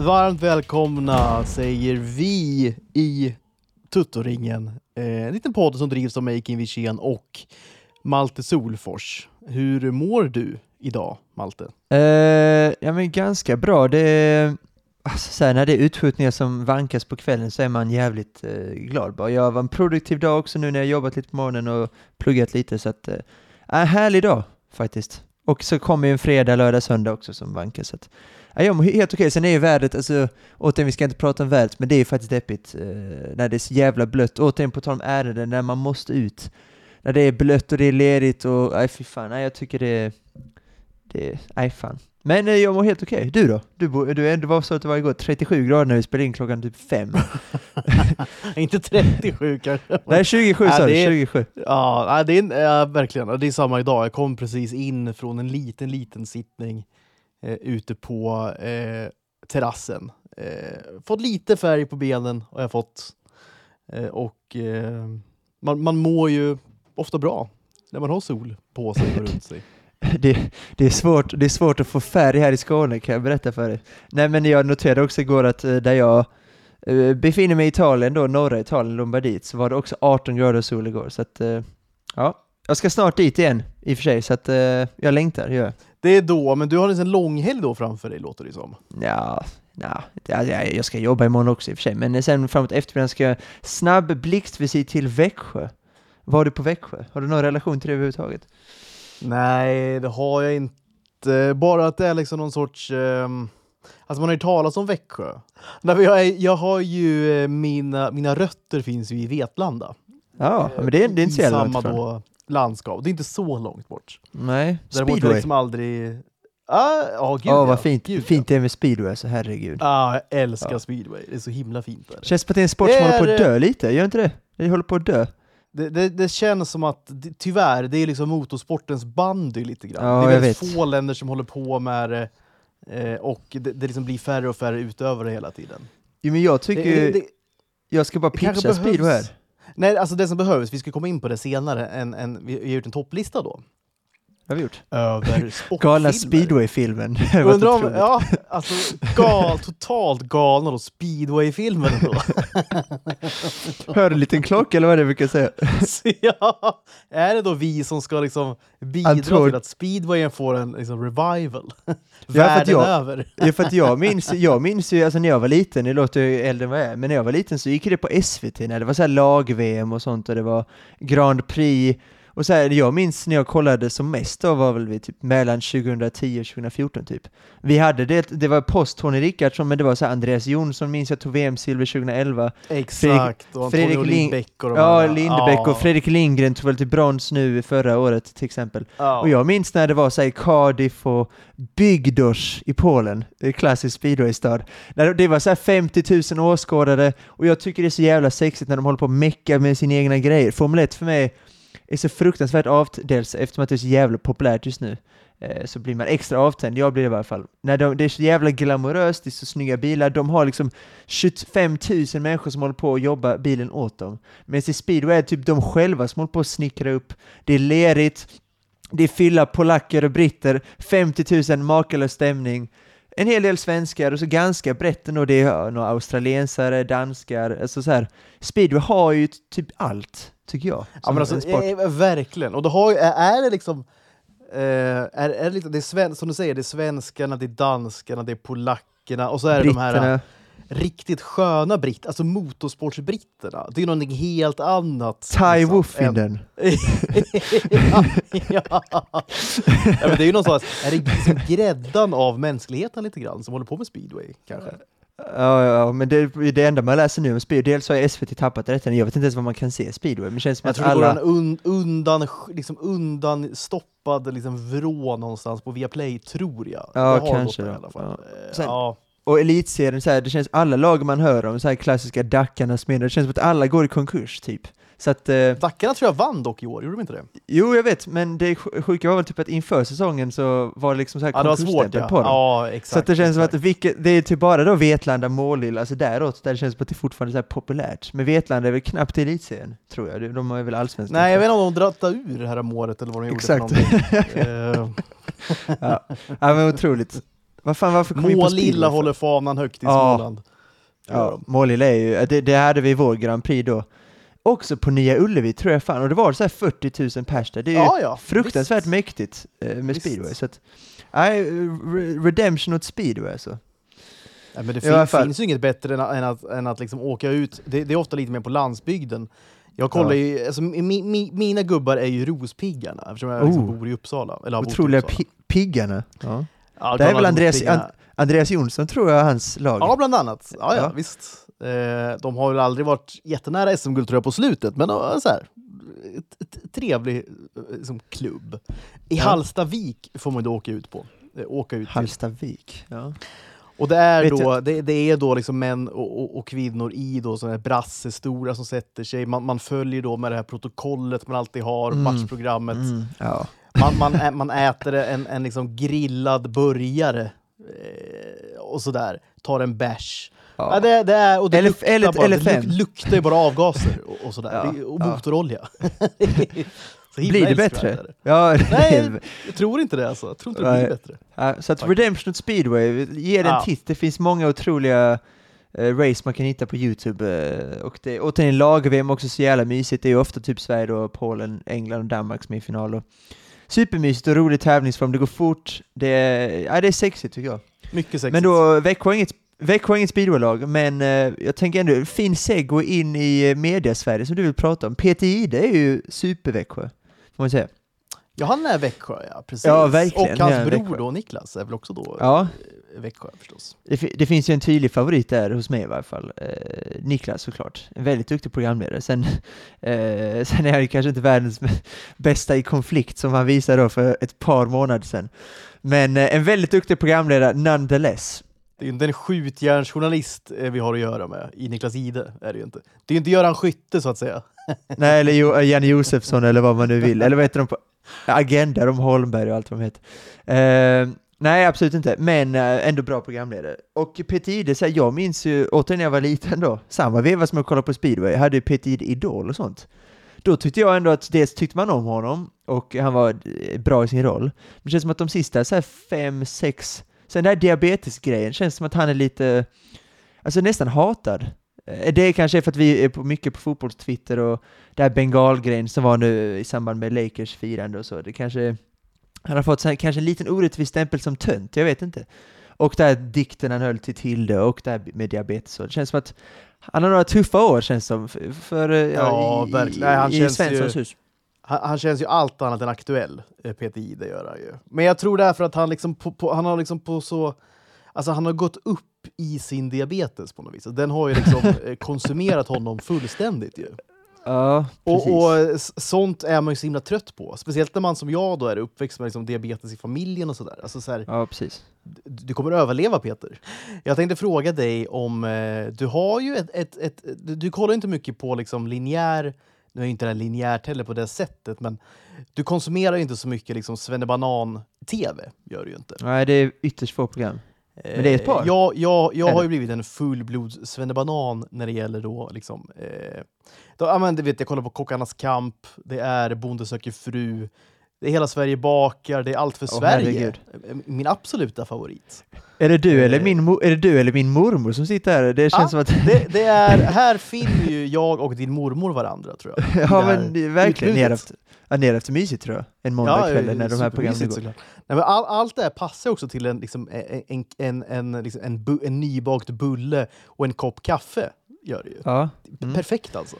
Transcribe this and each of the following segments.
Varmt välkomna säger vi i Tuttoringen. Eh, en liten podd som drivs av mig, Kim Wirsén och Malte Solfors. Hur mår du idag, Malte? Eh, ja men ganska bra. Det är, alltså, så här, när det är utskjutningar som vankas på kvällen så är man jävligt eh, glad bara. Jag var en produktiv dag också nu när jag jobbat lite på morgonen och pluggat lite så att, eh, en härlig dag faktiskt. Och så kommer ju en fredag, lördag, söndag också som vankar Så att, ja, jag mår helt okej. Sen är ju vädret, alltså återigen vi ska inte prata om vädret, men det är ju faktiskt deppigt eh, när det är så jävla blött. Återigen på tal om ärenden, när man måste ut. När det är blött och det är ledigt och, nej fy fan, nej jag tycker det är det, nej fan. Men eh, jag mår helt okej. Du då? Du, bo- du, det var så att det var igår 37 grader när vi spelade in klockan typ fem. Inte 37 kanske. Nej, 27 Ja, sa du, det är- 27. Ja, det är, ja, verkligen. Det är samma idag. Jag kom precis in från en liten, liten sittning eh, ute på eh, terrassen. Eh, fått lite färg på benen har jag fått. Eh, och eh, man, man mår ju ofta bra när man har sol på sig och runt sig. Det, det, är svårt, det är svårt att få färg här i Skåne kan jag berätta för dig. Nej men jag noterade också igår att eh, där jag eh, befinner mig i Italien då, norra Italien, Lombardiet, så var det också 18 grader sol igår. Så att, eh, ja, jag ska snart dit igen i och för sig, så att jag längtar, gör jag. Det är då, men du har en liten långhelg då framför dig låter det som. Ja, ja, jag ska jobba imorgon också i och för sig, men sen framåt eftermiddagen ska jag snabb blixtvisit till Växjö. Var du på Växjö? Har du någon relation till det överhuvudtaget? Nej, det har jag inte. Bara att det är liksom någon sorts... ehm, alltså man har ju talat om Växjö. Nej, jag, är, jag har ju eh, mina, mina rötter finns ju i Vetlanda. Ja, men det är, det är inte så jävla samma långt då landskap. Det är inte så långt bort. Nej, Däremot speedway. liksom aldrig... Ah, ja, gud ja. vad fint, Gud, fint det är med speedway, alltså herregud. Ah, jag älskar Ja. speedway. Det är så himla fint där. Känns som att det är en sport som Är håller på att dö lite, gör inte det? Det håller på att dö. Det, det, det känns som att, tyvärr, det är liksom motorsportens bandy lite grann. Ja, det är väldigt få länder som håller på med det. Eh, och det, det liksom blir färre och färre utövare hela tiden. Jo, men jag tycker Det- jag ska bara pitcha speedway här. Nej, alltså det som behövs, vi ska komma in på det senare, en, en, vi har gjort en topplista då. Har vi gjort? Över. Galna speedway-filmen. Undrar om, ja, alltså gal, totalt galna då, speedway-filmer då. Hör en liten klocka eller vad är det vi brukar säga? Så ja, är det då vi som ska liksom bidra tror- till att speedwayen får en liksom, revival? Världen jag- över. Ja, för att jag minns, jag minns ju, alltså när jag var liten, det låter ju äldre än vad jag är, men när jag var liten så gick det på SVT när det var så lag-VM och sånt och det var Grand Prix och så här, jag minns när jag kollade som mest då var väl vi typ mellan 2010 och 2014 typ. Vi hade det, det var post Tony Rickardsson men det var så här Andreas Jonsson minns jag tog VM-silver 2011 Exakt, och Antonio Fredrik Lindbäck och de Ja. Lindbäck Ja. och Fredrik Lindgren tog väl till brons nu förra året till exempel. Ja. Och jag minns när det var så här, Cardiff och Bygdors i Polen, en klassisk speedwaystad. Det var så här 50 000 åskådare och jag tycker det är så jävla sexigt när de håller på och mecka med sina egna grejer. Formel 1 för mig är så fruktansvärt avtänd eftersom att det är så jävla populärt just nu. Eh, Så blir man extra avtänd, jag blir det i alla fall. När de, det är så jävla glamoröst, det är så snygga bilar, de har liksom 25 000 människor som håller på att jobba bilen åt dem. Medan i speedway är det typ de själva som håller på att snickra upp, det är lerigt, det är fylla polacker och britter, 50 000 makalös stämning, en hel del svenskar och så ganska brett ändå, det är några australiensare, danskar, alltså så här. Speedway har ju typ allt, tycker jag. Ja, men alltså, en sport. eh, verkligen. Och då har, är, det liksom... Eh, är, är det, liksom det är sven, som du säger, det är svenskarna, det är danskarna, det är polackerna och så är det de här Britterna. eh, riktigt sköna britt, alltså motorsportsbritterna. Det är någonting helt annat. Ty liksom, Woffinden. ja, ja. ja, men det är ju någon slags, är det liksom gräddan av mänskligheten lite grann som håller på med speedway kanske? Ja, ja, men det det enda man läser nu om speedway. Dels har SVT tappat rätten, jag vet inte ens vad man kan se speedway, men det känns som Jag att tror det går en alla... un, undan, liksom undan stoppad liksom vrå någonstans på Viaplay, tror jag. Ja, Det har kanske alla fall. Ja. Eh, Sen- ja. Och elitserien, så här, det känns alla lag man hör om, så här klassiska Dackarnas medel, det känns som att alla går i konkurs typ. Så att, eh, Dackarna tror jag vann dock i år, gjorde de inte det? jo jag vet, men det sj- sjuka var väl typ att inför säsongen så var det liksom så här Ja, det var svårt konkursstämpel ja. på dem. Ja, exakt. så att det känns som exakt. att vilket, det är typ bara då Vetlanda, Målilla, alltså däråt, där det känns som att det fortfarande är så här populärt. Men Vetlanda är väl knappt i elitserien, tror jag. De är väl allsvenskan. Nej, jag vet inte om de drattade ur det här målet eller vad de gjorde Exakt. för någonting. Eh, ja. ja, men otroligt. Vad fan, varför kom Målilla håller fanan högt i Ja. Småland. Ja, de. Målilla är ju, det, det hade vi i vår Grand Prix då. Också på Nya Ullevi tror jag fan, och det var så här 40 000 pers där. Det är Ja, ja, fruktansvärt visst. mäktigt eh, med Visst. speedway. Så att, nej, re- redemption åt speedway alltså. Nej, men det fin- finns ju inget bättre än, att- än att, än att liksom åka ut. Det, det är ofta lite mer på landsbygden. Jag kollar Ja. ju, alltså, mi, mi, mina gubbar är ju Rospiggarna eftersom jag liksom Oh. bor i Uppsala. Eller Otroliga Uppsala. pi- piggarna. Ja. Det är väl Andreas, Andreas Jonsson tror jag hans lag. Ja, bland annat. Ja, Ja. visst. Eh, de har väl aldrig varit jättenära SM-guld tror jag på slutet, men uh, så här, trevlig eh, som klubb. I Ja. Hallstavik får man då åka ut på. Eh, åka ut till. Hallstavik. Ja. Och det är Vet då, det, det är då liksom män och, och, och kvinnor i då sådana här brassestora som sätter sig. Man, man följer då med det här protokollet man alltid har, Mm. matchprogrammet. Mm, ja. Man, man, ä- man äter en, en liksom grillad burgare eh, och sådär. Tar en bärs. Ja. Ja. det, det är, och det, Eller- luktar bara, eller det luktar ju bara avgaser och, och sådär. Ja, och ja. motorolja. Blir det bättre? Ja, Nej, jag tror inte det alltså. Jag tror inte det blir bättre. Så att. Redemption Speedway, ge det en titt. Det finns många otroliga eh, race man kan hitta på Youtube. eh, och det, återigen, lag-VM också så jävla mysigt. Det är ju ofta typ Sverige, då, Polen, England och Danmark som är i final. Supermysigt och rolig tävlingsform. Det går fort. Det är, ja, det är sexigt tycker jag. Mycket sexigt. Men då, inget, Växjö har inget speedwaylag, men eh, jag tänker ändå, fin segway in i eh, mediasverige som du vill prata om. PTI, det är ju super-Växjö, får man säga. Ja, han är Växjö, ja. Precis. Ja, verkligen, Och han hans är bror Växjö. då, Niklas, är väl också då Ja, eh, Växjö förstås. Det, det finns ju en tydlig favorit där hos mig i varje fall. Eh, Niklas såklart. En väldigt duktig programledare. Sen, eh, sen är han kanske inte världens bästa i konflikt som han visade då för ett par månader sedan. Men eh, en väldigt duktig programledare nonetheless. Det är ju inte en skjutjärnsjournalist eh, vi har att göra med i Niklas Ide. Är det ju inte. Det är ju inte Göran Skytte så att säga. Nej, eller jo, eh, Janne Josefsson eller vad man nu vill. Eller vad heter de på? Agenda, de Holmberg och allt vad de heter. Eh, nej, absolut inte. Men eh, ändå bra programledare. Och Peter Ide, så här, jag minns ju, återigen när jag var liten då, samma veva som jag kollade på speedway, jag hade ju Peter Ide Idol och sånt. Då tyckte jag ändå att dels tyckte man om honom och han var eh, bra i sin roll. Men det känns som att de sista så här fem, sex, sen den här diabetesgrejen känns som att han är lite, alltså nästan hatad. Eh, Det kanske är för att vi är på mycket på fotbollstwitter och det här bengalgrejen som var nu i samband med Lakers firande och så. Det kanske, han har fått kanske en liten orättvis stämpel som tönt, jag vet inte. Och det här dikten han höll till Tilde och det här med diabetes. och Det känns som att han har några tuffa år känns som för, för eh, Ja, i, verkligen. Nej, han i Svenssons ju- hus. Han, han känns ju allt annat än aktuell, eh, Peter Ide gör han ju. Men jag tror därför att han liksom på, på, han har liksom på så... Alltså han har gått upp i sin diabetes på något vis. Den har ju liksom eh, konsumerat honom fullständigt ju. Ja, precis. Och, och s- sånt är man ju så himla trött på. Speciellt när man som jag då är uppväxt med liksom diabetes i familjen och sådär. Alltså så här, ja, precis. d- du kommer överleva Peter. Jag tänkte fråga dig om, eh, du har ju ett, ett, ett du, du kollar inte mycket på liksom linjär, nu är inte det linjärt heller på det sättet, men du konsumerar ju inte så mycket liksom svennebanan-tv, gör du inte. Nej, det är ytterst få program. Men det är ett par. Eh, Jag, jag, jag har ju blivit en fullblods svennebanan när det gäller då liksom... Eh, då, men, vet, jag kollar på Kockarnas kamp, det är Bonde söker fru, det är Hela Sverige bakar, det är Allt för Åh, Sverige. herregud. Min absoluta favorit. Är det, du Eh. eller min, är det du eller min mormor som sitter här? Det känns Ja, som att... Det, det är, här finner ju jag och din mormor varandra tror jag. ja, men verkligen. Utbudet. haft, ja, haft det mysigt tror jag. En måndagkväll när de här programmen går. Nej, men all, allt det här passar också till en, liksom, en, en, en, en, liksom, en, bu, en nybakt bulle och en kopp kaffe. Gör det ju. Ja. Mm. Perfekt alltså.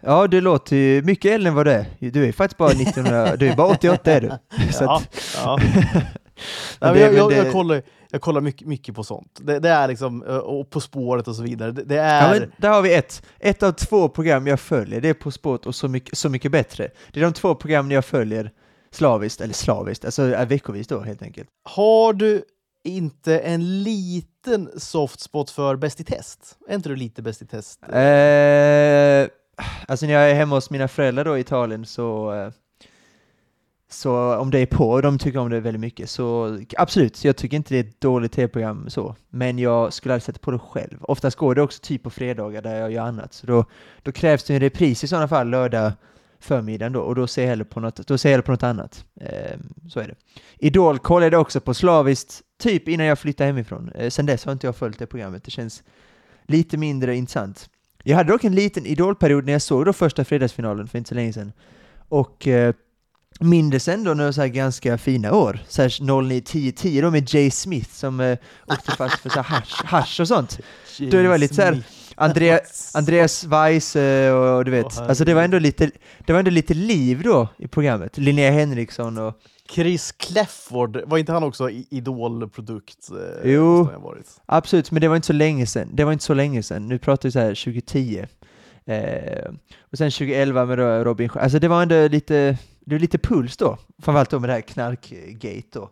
ja, du låter ju mycket äldre än vad du är. Du är faktiskt bara 1900, du är bara 88 är du. Så Ja, ja. Nej, det jag, jag, det- jag kollar, jag kollar mycket, mycket på sånt. Det, det är liksom, och På spåret och så vidare. Det, ja, är... men där har vi ett. Ett av två program jag följer, det är På spåret och Så mycket, så mycket bättre. Det är de två programmen jag följer slaviskt, eller slaviskt, alltså veckovis då helt enkelt. Har du inte en liten soft spot för Bäst i test? Är inte du lite Bäst i test? Eh, alltså när jag är hemma hos mina föräldrar då i Italien så, eh, så om det är på, och de tycker om det väldigt mycket, så absolut, jag tycker inte det är ett dåligt tv-program så, men jag skulle aldrig sätta på det själv. Oftast går det också typ på fredagar där jag gör annat, så då, då krävs det en repris i sådana fall lördag förmiddagen då, och då ser jag hellre på något, då ser jag hellre på något annat. Eh, så är det. Idol kollade jag också på slaviskt typ innan jag flyttade hemifrån. Eh, sen dess har inte jag följt det programmet, det känns lite mindre intressant. Jag hade dock en liten idolperiod när jag såg då första fredagsfinalen för inte så länge sedan. Och eh, mindes ändå några så här ganska fina år. Så 09, 10, 10 då med Jay Smith som eh, åkte fast för så här hash, hash och sånt. Då det var lite så Andreas Weiss eh, och, och du vet, Åh, alltså det var ändå lite, det var ändå lite liv då i programmet. Linnea Henriksson och Chris Clefford, var inte han också idolprodukt? eh, Jo. Absolut, men det var inte så länge sedan. Det var inte så länge sedan. Nu pratar vi så här 2010. Eh, och sen 2011 med Robin Alltså det var ändå lite, det var lite puls då. Framförallt då med det här knarkgate då.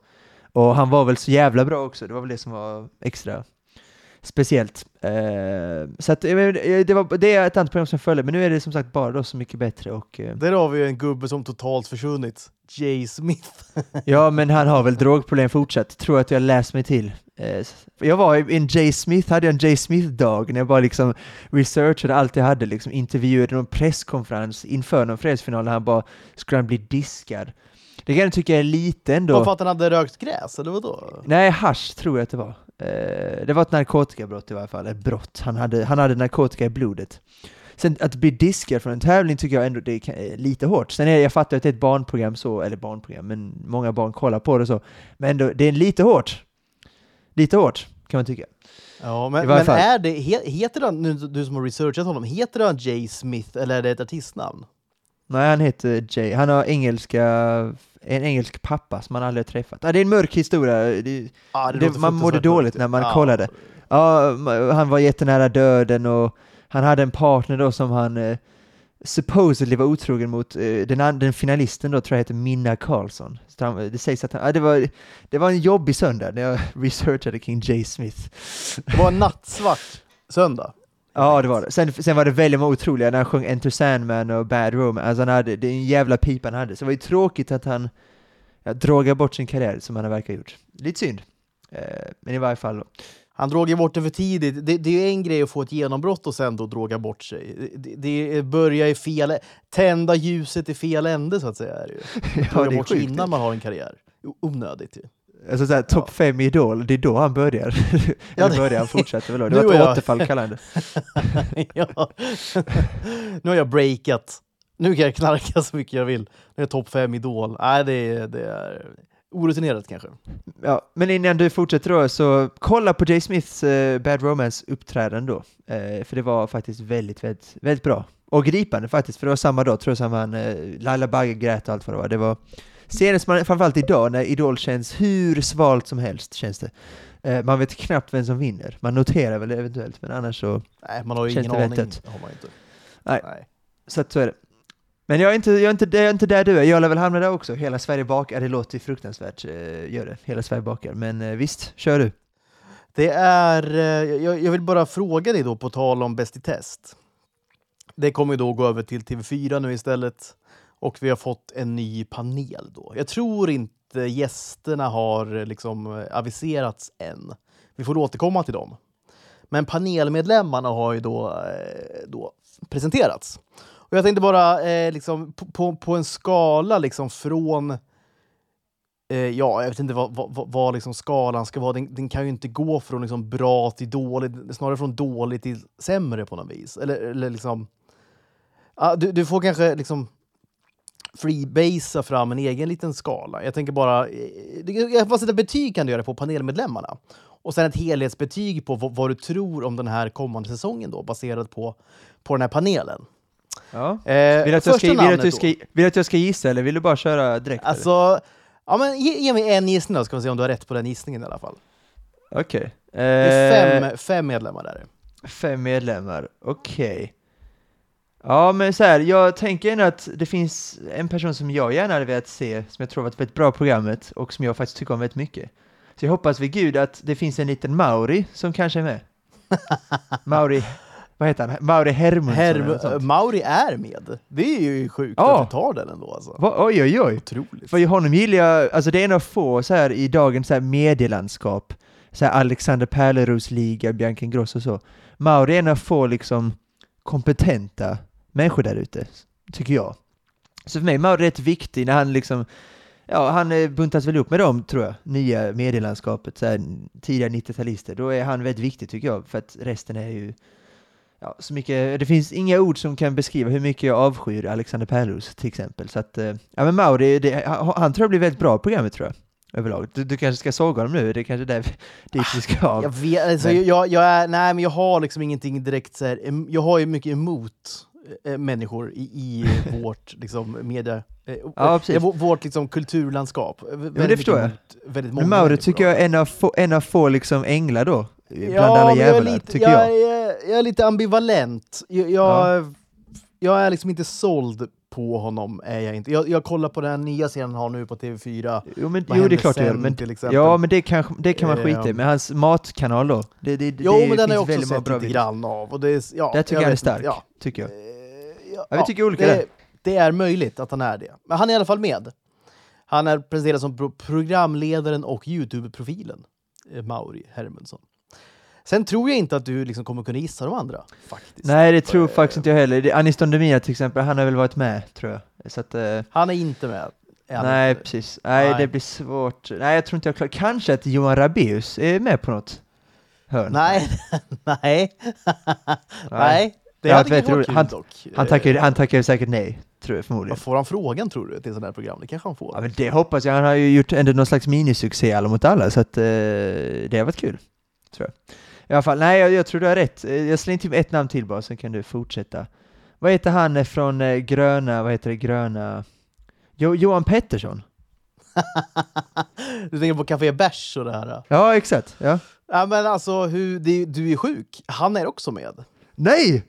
Och han var väl så jävla bra också. Det var väl det som var extra speciellt. Eh, så att, eh, det, var, det är ett annat program som följde, men nu är det som sagt bara då så mycket bättre och eh, Där har vi ju en gubbe som totalt försvunnit. Jay Smith. Ja, men han har väl drogproblem fortsatt, tror att jag läst mig till. S- Jag var i en Jay Smith, hade jag en Jay Smith-dag när jag bara liksom researchade allt jag hade, liksom intervjuade någon presskonferens inför någon fredagsfinal när han bara skulle han bli diskad. Det kan jag tycka är lite ändå... För att han hade rökt gräs, eller vadå? Nej, hash tror jag att det var. Eh, det var ett narkotikabrott i varje fall, ett brott. Han hade, han hade narkotika i blodet. Sen att bli diskad från en tävling tycker jag ändå det är lite hårt. Sen är jag fattar att det är ett barnprogram så, eller barnprogram, men många barn kollar på det så. Men ändå, det är lite hårt. Lite hårt, kan man tycka. Ja, men, men är det, he, heter han, nu du som har researchat honom, heter han Jay Smith eller är det ett artistnamn? Nej, han heter Jay. Han har engelska, en engelsk pappa som han aldrig har träffat. Ah, det är en mörk historia. Det, Ah, Det- låter man mådde dåligt när man Ja. kollade. Ja, han var jättenära döden och han hade en partner då som han eh, supposedly var otrogen mot, eh, den, den finalisten då tror jag heter Minna Karlsson. Han, det sägs att han, ja, det, var, det var en jobbig söndag när jag researchade kring Jay Smith. Det var en nattsvart söndag. Ja, det var det. Sen, sen var det väldigt många otroliga när han sjöng Enter Sandman och Bad Romance. Alltså han hade, det är en jävla pipa han hade. Så det var ju tråkigt att han ja, drogade bort sin karriär som han verkar ha gjort. Lite synd. Eh, men i varje fall. då. Han drog bort det för tidigt. Det, det är ju en grej att få ett genombrott och sen då droga bort sig. Det, det börjar i fel... Tända ljuset i fel ände, så att säga. Är det ju. Ja, Droga det är bort sig innan man har en karriär. Onödigt ju. Alltså såhär, topp fem i Idol, det är då han börjar. Ja, det- börjar han fortsätter väl då? Det var ett återfall kallande. ja. Nu har jag breakat. Nu kan jag knarka så mycket jag vill. Nu är jag topp fem Idol. Nej, det, är- det är orutinerat kanske. Ja, men innan du fortsätter då, så kolla på Jay Smiths eh, Bad Romance uppträdande då. Eh, för det var faktiskt väldigt, väldigt, väldigt bra. Och gripande faktiskt, för det var samma dag, tror jag, som han, eh, Laila Bagge grät och allt vad det var. Det var senast, man, framförallt idag, när Idol känns hur svalt som helst, känns det. Eh, man vet knappt vem som vinner. Man noterar väl eventuellt, men annars så... Nej, man har ju Känns ingen det aning. vettigt? Har man inte. Nej. Nej. Så att så är det. Men jag är inte, jag är inte, jag är inte där du är, jag lär väl hamna där också. Hela Sverige bakar, det låter ju fruktansvärt, eh, gör det. Hela Sverige bakar. Men eh, visst, kör du. Det är... eh, Jag, jag vill bara fråga dig då, på tal om Bäst i test. Det kommer ju då gå över till TV4 nu istället. Och vi har fått en ny panel då. Jag tror inte gästerna har eh, liksom eh, aviserats än. Vi får återkomma till dem. Men panelmedlemmarna har ju då, eh, då presenterats. Och jag tänkte bara eh, liksom, på, på, på en skala liksom från Eh, ja, jag vet inte vad, vad, vad- vad liksom skalan ska vara. Den, den kan ju inte gå från liksom bra till dåligt, snarare från dåligt till sämre på något vis. Eller, eller liksom... Ah, du, du får kanske liksom freebasea fram en egen liten skala. Jag tänker bara... eh, Jag får sätta betyg kan du göra på panelmedlemmarna. Och sen ett helhetsbetyg på vad, vad du tror om den här kommande säsongen då, baserat på, på den här panelen. Ja. Eh, Vill du att, jag ska, vill, att du ska, vill att jag ska gissa eller vill du bara köra direkt? eller? Alltså, ja, men ge, ge mig en gissning då, ska vi se om du har rätt på den gissningen i alla fall. Okej. Det är Eh, fem, fem medlemmar där. fem medlemmar, okej. Ja, men så här, jag tänker ändå att det finns en person som jag gärna hade velat se, som jag tror varit väldigt bra i programmet och som jag faktiskt tycker om väldigt mycket. Så jag hoppas vid gud att det finns en liten Mauri som kanske är med. Mauri, vad heter han? Mauri Hermundsson sånt. Mauri är med. Det är ju sjukt Ja. att du tar den ändå. Alltså. Va, oj, oj, oj. Otroligt. För honom gillar jag, alltså det är en av få så här i dagens så här medielandskap, så här Alexander Pärleros liga, Bianca Ingrosso och så. Mauri är en av få liksom kompetenta människor där ute, tycker jag. Så för mig är Mauri rätt viktig när han liksom ja, han eh, buntas väl upp med dem, tror jag, nya medielandskapet, så här, tidiga 90-talister. Då är han väldigt viktig, tycker jag, för att resten är ju Ja, så mycket, det finns inga ord som kan beskriva hur mycket jag avskyr Alexander Pärlros till exempel. Så att, eh, ja men Mauri, det, han tror jag blir väldigt bra på programmet tror jag. Överlag. Du, du kanske ska såga honom nu, det är kanske där dit vi ska. Jag vet, alltså, jag, jag, är, nej men jag har liksom ingenting direkt så här, jag har ju mycket emot äh, människor i, i vårt liksom, media, äh, ja, precis. Vårt liksom, kulturlandskap. Men det förstår jag. Men Mauri tycker jag är en av få, en av få liksom änglar då, bland ja, alla jävlar, jag lite, tycker jag. Jag är, jag är lite ambivalent. Jag, jag, ja. jag, är liksom inte såld på honom. Är jag, inte. Jag, jag kollar på den nya serien han har nu på TV4. Jo, men, jo det är klart sen, men, Ja, men det kan, det kan man skita i. Men hans matkanal då? Det, det, jo, det men den har jag också sett lite grann av. Och det ja, det tycker jag, jag är stark, ja. tycker jag. Ja, vi tycker olika det, det är möjligt att han är det. Men han är i alla fall med. Han är presenterad som programledaren och Youtube-profilen. Eh, Mauri Hermundsson. Sen tror jag inte att du liksom kommer kunna gissa de andra. Faktiskt. Nej, det tror faktiskt inte jag heller. Aniston Demina till exempel, han har väl varit med, tror jag. Så att, uh... Han är inte med. Är nej, inte. precis. Nej, nej, det blir svårt. Nej, jag tror inte jag klarar Kanske att Johan Rabeus är med på något hörn? Nej, nej. nej. Det jag hade varit kul han, dock. Han tackar, han tackar säkert nej, tror jag förmodligen. Får han frågan tror du till sånt här program? Det kanske han får. Ja, men det hoppas jag. Han har ju gjort ändå någon slags minisuccé alla mot alla, så att uh, det har varit kul. Tror jag. I alla fall, nej jag, jag tror du har rätt. Eh, jag slänger till ett namn till bara, sen kan du fortsätta. Vad heter han från eh, gröna, vad heter det, gröna... Jo, Johan Pettersson? du tänker på Café Bärs och det här? Ja, exakt. Ja. ja men alltså, hur, det, du är sjuk. Han är också med. Nej!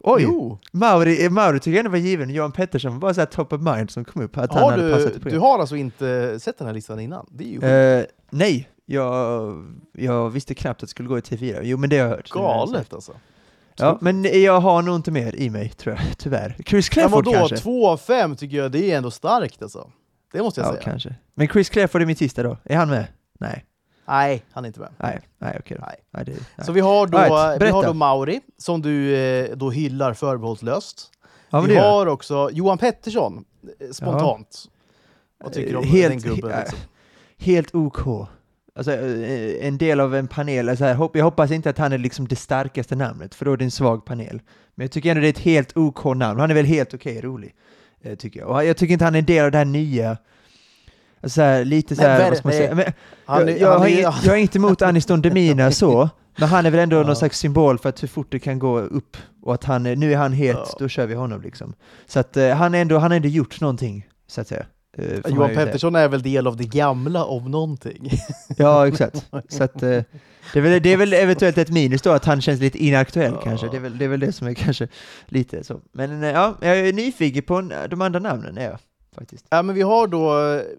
Oj! Jo. Mauri, eh, Mauri tycker jag ändå var given. Johan Pettersson var bara så top of mind som kom upp. Att har han du, hade passat du har alltså inte sett den här listan innan? Det är ju uh, Nej, jag, jag visste knappt att det skulle gå i T4. Jo, men det har jag hört. Galet alltså. Ja, men jag har nog inte mer i mig, tror jag, tyvärr. Chris Clafford ja, kanske? 2 av 5 tycker jag, det är ändå starkt alltså. Det måste jag ja, säga. kanske. Men Chris Clafford är min sista då. Är han med? Nej. Nej, han är inte med. Nej, nej okej då. Nej. Nej, det, nej. Så vi har, då, right, vi har då Mauri, som du eh, då hyllar förbehållslöst. Ja, vi har också Johan Pettersson, eh, spontant. Ja. Vad tycker du om helt, den gubben? Liksom? Helt OK. Alltså, eh, en del av en panel, alltså här, jag hoppas inte att han är liksom det starkaste namnet, för då är det en svag panel. Men jag tycker ändå det är ett helt OK namn, han är väl helt okej okay, rolig, eh, tycker jag. Och jag tycker inte han är en del av det här nya, alltså här, lite så här, vad ska man säga? Men, han, jag, jag, har, jag har inte emot Aniston Demina så, men han är väl ändå ja. någon slags symbol för att hur fort det kan gå upp, och att han, nu är han het, ja. då kör vi honom liksom. Så att uh, han, är ändå, han har ändå gjort någonting, så att säga. Uh, Johan Pettersson är väl del av det gamla om någonting. ja, exakt. Så att, uh, det, är väl, det är väl eventuellt ett minus då, att han känns lite inaktuell ja. kanske. Det är, väl, det är väl det som är kanske lite så. Men ja, jag är nyfiken på de andra namnen, är jag. Faktiskt. Ja, men vi har då,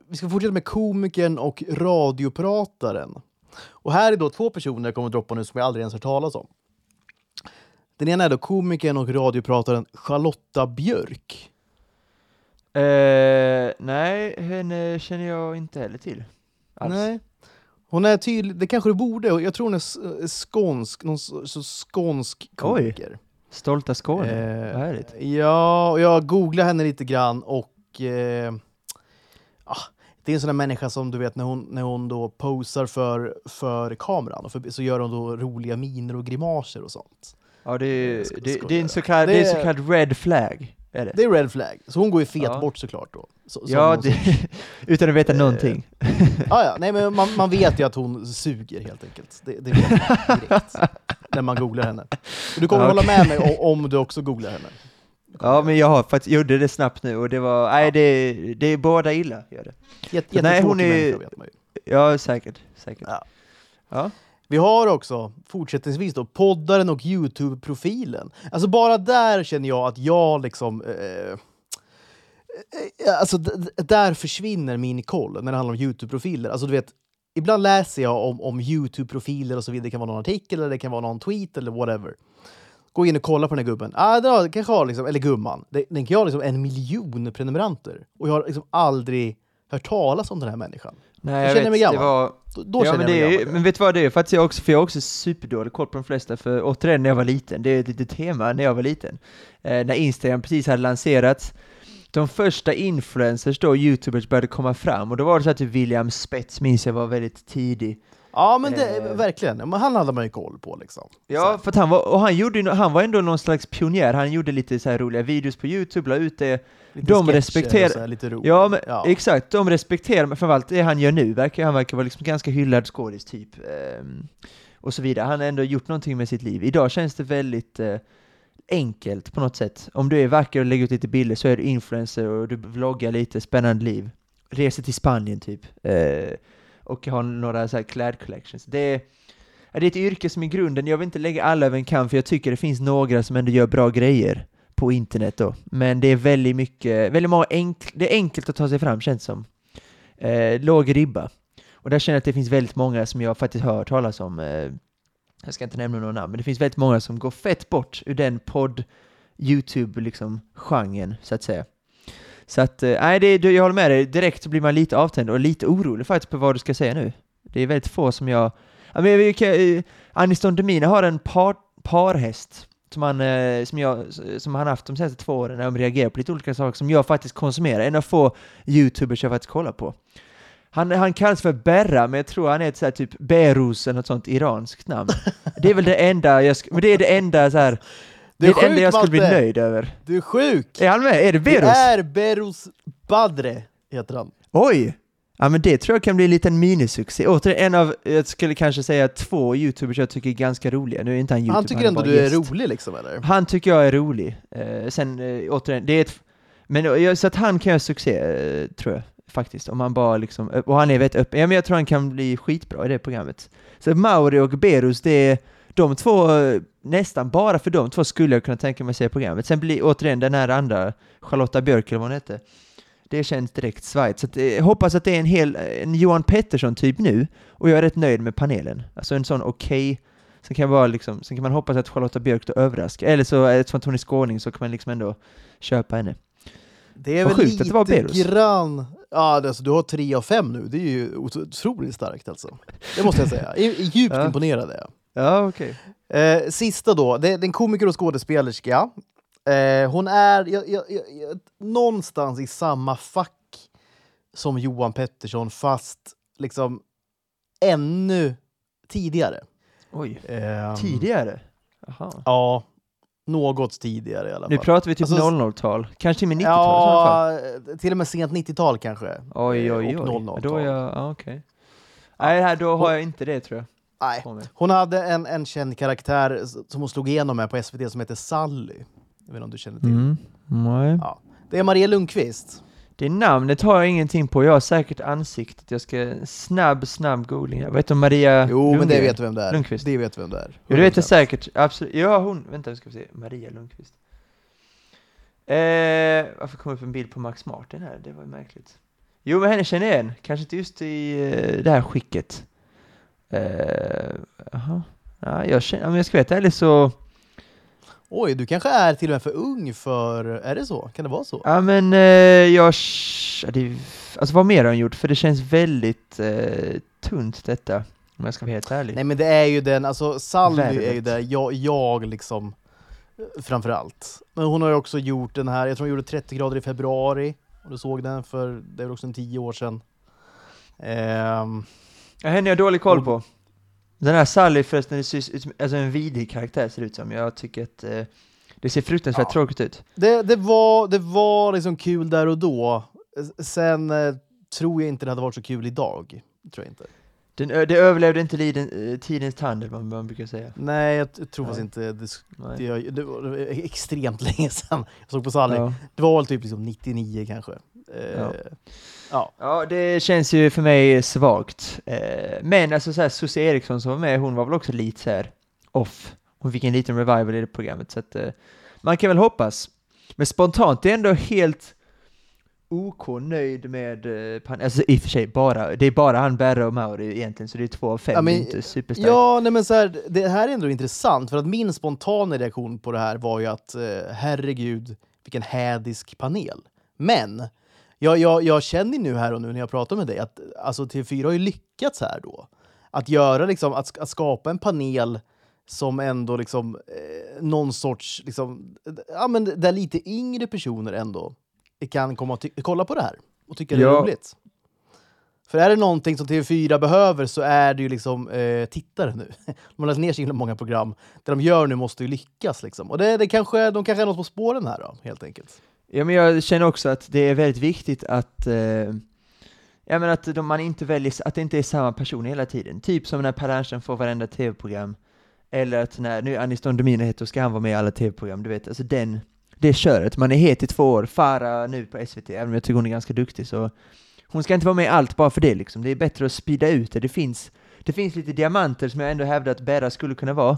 vi ska fortsätta med komikern och radioprataren. Och här är då två personer jag kommer att droppa nu som jag aldrig ens hört talas om. Den ena är då komikern och radioprataren Charlotta Björk. Uh, nej, henne känner jag inte heller till. Alls. Nej. Hon är tydlig, det kanske du borde, jag tror hon är skånsk, någon så skånsk komiker. Oj. Stolta Skåne, eh, vad härligt. Ja, och jag googlade henne lite grann och eh, ah, det är en sån där människa som du vet när hon, när hon då posar för, för kameran, och för, så gör hon då roliga miner och grimaser och sånt. Ja, det är, det, det, är en så kallad, det det är så kallad red flag. Är det? det är red flag, så hon går ju fet ja. bort såklart då. Så, ja, det, utan att veta någonting. ja, ja, nej men man, man vet ju att hon suger helt enkelt. Det, det vet man direkt när man googlar henne. Och du kommer okay. hålla med mig om, om du också googlar henne. Ja, men jag har faktiskt gjorde det snabbt nu och det var, nej ja. det, det är båda illa. Gör det. Jätte, nej, hon är, vet man ju. Ja, säkert. säkert. Ja. ja. Vi har också fortsättningsvis då poddaren och Youtube-profilen. Alltså bara där känner jag att jag liksom... Eh, eh alltså där försvinner min koll när det handlar om Youtube-profiler. Alltså du vet, ibland läser jag om, om Youtube-profiler och så vidare. Det kan vara någon artikel eller det kan vara någon tweet eller whatever. Gå in och kolla på den här gubben. Ah, den kanske har liksom, eller gumman. Den kan ha liksom en miljon prenumeranter. Och jag har liksom aldrig hört talas om den här människan. Nej, jag, jag känner mig gammal. Var... Då, då ja, känner men jag mig gammal. Men vet du vad det är? För att jag också, för jag har också superdålig koll på de flesta, för återigen när jag var liten, det är ett litet tema när jag var liten. Eh, när Instagram precis hade lanserats, de första influencers då, youtubers, började komma fram och då var det så att typ William Spets minns jag var väldigt tidig. Ja, men det, Eh. verkligen. Men han hade man ju koll på liksom. Ja, för att han var, och han gjorde han var ändå någon slags pionjär, han gjorde lite så här roliga videos på youtube, la ut det. Lite De respekterar- så lite roligt. Ja, men, ja. exakt, de respekterar, men framförallt det han gör nu, verkar, han verkar vara liksom ganska hyllad skådis typ. ehm, och så vidare. Han har ändå gjort någonting med sitt liv. Idag känns det väldigt eh, enkelt på något sätt. Om du är vacker och lägger ut lite bilder så är du influencer och du vloggar lite, spännande liv. Reser till Spanien typ. Eh, och har några så här klädcollections. Det är, det är ett yrke som i grunden, jag vill inte lägga alla över en kam för jag tycker det finns några som ändå gör bra grejer på internet då. Men det är väldigt mycket, väldigt många enkl, det är enkelt att ta sig fram känns det som. Eh, låg ribba. Och där känner jag att det finns väldigt många som jag faktiskt hört talas om. Eh, jag ska inte nämna några namn, men det finns väldigt många som går fett bort ur den podd YouTube liksom genren så att säga. Så att, eh, nej, det, det, jag håller med dig. Direkt så blir man lite avtänd och lite orolig faktiskt på vad du ska säga nu. Det är väldigt få som jag... Ja, men, eh, Aniston Demina har en par, parhäst som han, eh, som, jag, som han haft de senaste två åren när de reagerar på lite olika saker som jag faktiskt konsumerar. En av få YouTubers jag faktiskt kollar på. Han, han kallas för Berra, men jag tror han är ett så här typ Berus eller något sånt iranskt namn. Det är väl det enda jag, sk- men det är det enda så här, det är det enda jag skulle bli nöjd över. Du är sjuk! Är han med? Är det Det Berus? är Berus Badre, heter han. Oj! Ja men det tror jag kan bli en liten minisuccé. Återigen en av, jag skulle kanske säga två youtubers jag tycker är ganska roliga. Nu är inte han youtuber, Han tycker är ändå du är gäst. rolig liksom, eller? Han tycker jag är rolig. Eh, sen eh, återigen, det är ett... Men jag, så att han kan göra succé, eh, tror jag. Faktiskt. Om han bara liksom, och han är väldigt öppen. Ja men jag tror han kan bli skitbra i det programmet. Så Mauri och Berus, det är de två, eh, nästan bara för de två skulle jag kunna tänka mig se programmet. Sen blir återigen den här andra, Charlotta Björk eller vad hon hette. Det känns direkt svajt. Så att, eh, jag hoppas att det är en hel, en Johan Pettersson typ nu, och jag är rätt nöjd med panelen. Alltså en sån okej, sen kan liksom, sen kan man hoppas att Charlotta Björk då överraskar, eller så, eftersom att hon är skåning så kan man liksom ändå köpa henne. Det är Vad väl sjukt att det var lite Berus. grann... Ja, alltså, du har tre av fem nu. Det är ju ot- otroligt starkt alltså. Det måste jag säga. Djupt Ja. imponerad är jag. Ja, okej. Eh, sista då, det, det är en komiker och skådespelerska. Eh, hon är jag, jag, jag, någonstans i samma fack som Johan Pettersson, fast liksom ännu tidigare. Oj. Eh, Tidigare? Jaha. Ja, något tidigare i alla fall. Nu pratar vi typ Alltså, 00-tal, kanske till och med 90-tal i sådana fall. Ja, till och med sent 90-tal kanske. Oj, Eh, oj, oj. Och 00-tal. Då är jag, ja, okej. Nej, här, då har jag inte det tror jag. Nej. Hon hade en, en känd karaktär som hon slog igenom med på SVT som heter Sally. Jag vet inte om du känner till. Mm. Nej. Ja. Det är Maria Lundqvist. Det namnet har jag ingenting på, jag har säkert ansiktet. Jag ska snabb, snabb googling. Jag vet om Maria Jo, men det Lundgren. vet du vem det är. Lundqvist. Det vet du vem det är. Jo, det vet jag 100%. säkert. Absolut. Ja, hon. Vänta, nu ska vi se. Maria Lundqvist. Eh, varför kom upp en bild på Max Martin här? Det var ju märkligt. Jo, men henne känner jag igen. Kanske inte just i eh, det här skicket. Eh, Jaha. Ja, jag känner, om jag ska veta ärligt så... Oj, du kanske är till och med för ung för... Är det så? Kan det vara så? Ja, men eh, jag... ja, Det, alltså vad mer har hon gjort? För det känns väldigt eh, tunt detta. Om jag ska vara helt ärlig. Nej, men det är ju den... Alltså, Sally Värvet. är ju där jag, jag liksom... eh, Framför allt. Men hon har ju också gjort den här... Jag tror hon gjorde 30 grader i februari. Och du såg den för... Det är väl också en tio år sedan. Ehm, Ja, henne har jag dålig koll på. Den här Sally förresten, det ser ut som alltså en vidrig karaktär ser det ut som. Jag tycker att eh, det ser fruktansvärt Ja. tråkigt ut. Det, det, var, det var liksom kul där och då. Sen eh, tror jag inte det hade varit så kul idag. Tror jag inte. Den, det överlevde inte liden, eh, tidens tand, vad man brukar säga. Nej, jag tror faktiskt inte. Det, det, det var extremt länge sedan jag såg på Sally. Ja. Det var väl typ liksom 99 kanske. Ja. ja. ja, det känns ju för mig svagt. Eh, men alltså såhär, Susie Eriksson som var med, hon var väl också lite så här off. Hon fick en liten revival i det programmet, så att eh, man kan väl hoppas. Men spontant, det är ändå helt OK nöjd med, eh, pan- alltså i och för sig bara, det är bara han, Berra och Mauri egentligen, så det är två av fem, Ja, men- inte superstarkt. Ja, nej men så här, det här är ändå intressant för att min spontana reaktion på det här var ju att herregud, vilken hädisk panel. Men jag, jag, jag känner nu här och nu när jag pratar med dig att alltså, TV4 har ju lyckats här då. Att göra liksom, att, att skapa en panel som ändå liksom, eh, någon sorts, liksom, ja men där lite yngre personer ändå kan komma och kolla på det här och tycka det är roligt. För är det någonting som TV4 behöver så är det ju liksom eh, tittare nu. De har lagt ner så himla många program. Det de gör nu måste ju lyckas. Liksom. Och det, det kanske, de kanske är något på spåren här då, helt enkelt. Ja, men jag känner också att det är väldigt viktigt att, eh, ja, men att de, man inte väljer, att det inte är samma person hela tiden. Typ som när Per Ernsten får varenda tv-program, eller att när nu Anis Don Demina heter och ska han vara med i alla tv-program, du vet, alltså den, det köret. Man är het i två år, Farah nu på SVT, även om jag tycker hon är ganska duktig, så hon ska inte vara med i allt bara för det liksom. Det är bättre att sprida ut det. Det finns, det finns lite diamanter som jag ändå hävdar att Berra skulle kunna vara.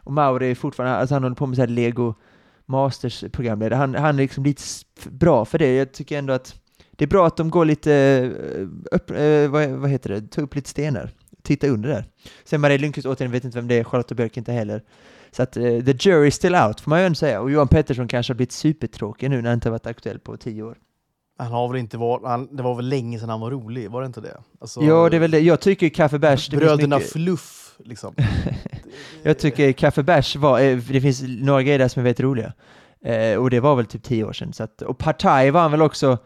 Och Mauri är fortfarande, alltså han håller på med så här Lego Masters programledare. Han, han är liksom lite bra för det. Jag tycker ändå att det är bra att de går lite, eh, upp, eh, vad, vad heter det, ta upp lite stenar. Titta under där. Sen Maria Lundqvist, återigen, vet inte vem det är, Charlotte Björk inte heller. Så att eh, the jury is still out, får man ju ändå säga. Och Johan Pettersson kanske har blivit supertråkig nu när han inte har varit aktuell på tio år. Han har väl inte varit, han, det var väl länge sedan han var rolig, var det inte det? Alltså, Ja, det är väl det. Jag tycker Kaffe Bärs, det finns Bröderna mycket- Fluff, liksom. Jag tycker Kaffe Bärs var, eh, det finns några grejer där som är väldigt roliga. Eh, och det var väl typ tio år sedan. Så att, och Partaj var han väl också,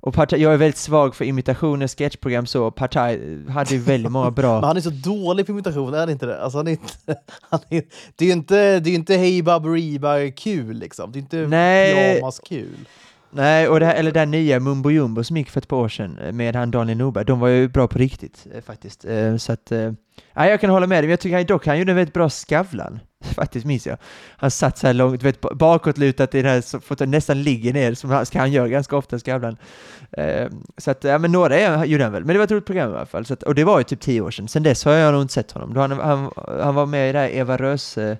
och Partaj, jag är väldigt svag för imitationer, sketchprogram så, Partaj hade ju väldigt många Men bra. han är så dålig på imitation, är han inte det? Alltså, han är inte, han är, det är ju inte, det är ju inte Hey Baberiba kul liksom. Det är inte Nej. Nej, och det här, eller det här nya Mumbo Jumbo som gick för ett par år sedan eh, med han Daniel Norberg, de var ju bra på riktigt eh, faktiskt. Eh, så att, nej, jag kan hålla med dig, men jag tycker han, dock han gjorde en väldigt bra Skavlan. Faktiskt minns jag. Han satt så här långt, du vet, bakåtlutat i den här, så nästan ligger ner, som han, ska han göra ganska ofta, Skavlan. Så att, ja men några är, gjorde han väl, men det var ett roligt program i alla fall. Så att, och det var ju typ tio år sedan, sen dess har jag nog inte sett honom. Då han, han, han var med i det här Eva Röse,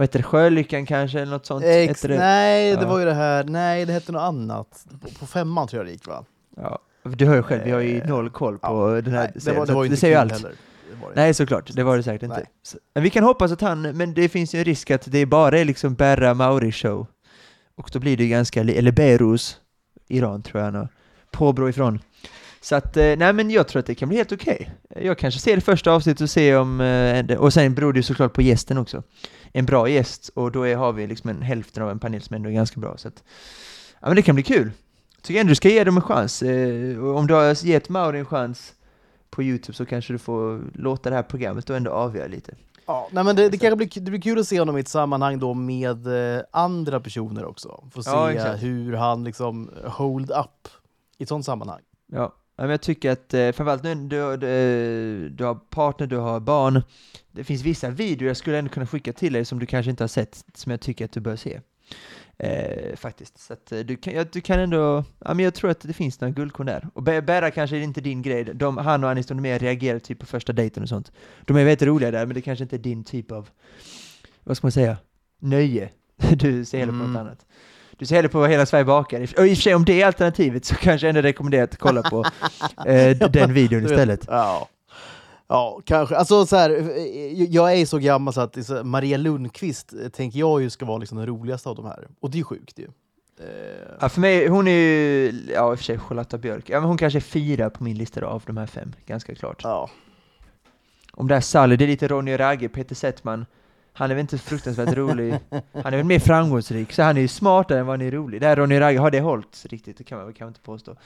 vad heter det, Sjölyckan kanske, eller något sånt? Ex, det? nej, det Ja. var ju det här, nej det hette något annat. På, på femman tror jag det gick va? Ja, du hör ju själv, vi har ju Eh, noll koll på ja, den här Nej, det serien, var, det var det inte säger ju allt. heller. Det var det Nej, såklart, det var det säkert inte. Nej. Vi kan hoppas att han, men det finns ju en risk att det bara är liksom Berra Mauri show. Och då blir det ju ganska, eller Beiruz, Iran tror jag han har påbrå ifrån. Så att, eh, nej men jag tror att det kan bli helt okej. Jag kanske ser det första avsnittet och ser om, eh, och sen beror det ju såklart på gästen också. En bra gäst, och då är, har vi liksom en hälften av en panel som ändå är ganska bra. Så att, ja men det kan bli kul. Tycker ändå du ska ge dem en chans. Eh, om du har gett Mauri en chans på Youtube så kanske du får låta det här programmet då ändå avgöra lite. Ja, nej, men det, det kanske blir, det blir kul att se honom i ett sammanhang då med andra personer också. Få se Ja, hur han liksom hold up i ett sånt sammanhang. Ja, men jag tycker att eh, framförallt nu du, du, du har partner, du har barn. Det finns vissa videor jag skulle ändå kunna skicka till dig som du kanske inte har sett, som jag tycker att du bör se. Eh, faktiskt. Så att eh, du kan, ja, du kan ändå, ja men jag tror att det finns några guldkorn där. Och Bä- Berra kanske är inte din grej, de, han och Anis Don Demir reagerar typ på första dejten och sånt. De är väldigt roliga där, men det kanske inte är din typ av, vad ska man säga, nöje. Du ser hellre på Mm. något annat. Du ser hellre på Hela Sverige bakar. Och i och för sig, om det är alternativet så kanske jag ändå rekommenderar att kolla på eh, den videon istället. Ja. Ja, kanske. Alltså så här, eh, jag är så gammal så att Maria Lundqvist eh, tänker jag ju ska vara liksom den roligaste av de här. Och det är ju sjukt ju. Eh, Ja, för mig, hon är ju, ja i och för sig Charlotta Björk, ja, men hon kanske är fyra på min lista då, av de här fem, ganska klart. ja. Om det här Sally, det är lite Ronny och Ragge, Peter Settman, han är väl inte fruktansvärt rolig, han är väl mer framgångsrik, så han är ju smartare än vad han är rolig. Det här Ronny Ragge, har det hållit riktigt? Det kan man väl inte påstå.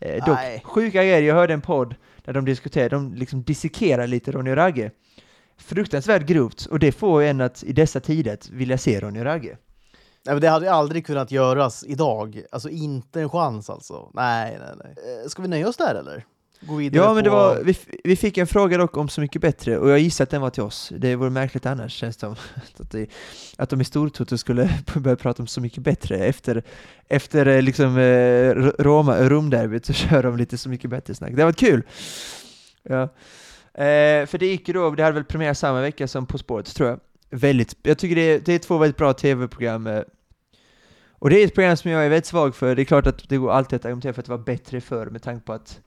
Eh, dock, Nej. sjuka grejer, jag hörde en podd där de diskuterade, de liksom dissekerar lite Ronny Ragge. Fruktansvärt grovt, och det får en att i dessa tider vilja se Ronny Ragge. Nej, men det hade aldrig kunnat göras idag. Alltså inte en chans alltså. Nej, nej, nej. Eh, Ska vi nöja oss där eller? Gå vidare Ja, men det på... var, vi, vi fick en fråga dock om Så mycket bättre, och jag gissar att den var till oss. Det vore märkligt annars, känns det. Att, det, att de i Stortoto skulle börja prata om Så mycket bättre. Efter, efter eh, liksom, eh, Roma, Romderbyt så kör de lite Så mycket bättre-snack. Det varit kul! Ja. Eh, för det gick ju då, det hade väl premiär samma vecka som På spåret, tror jag. Väldigt, jag tycker det är, det är två väldigt bra tv-program. eh, och det är ett program som jag är väldigt svag för. Det är klart att det går alltid att argumentera för att det var bättre förr med tanke på att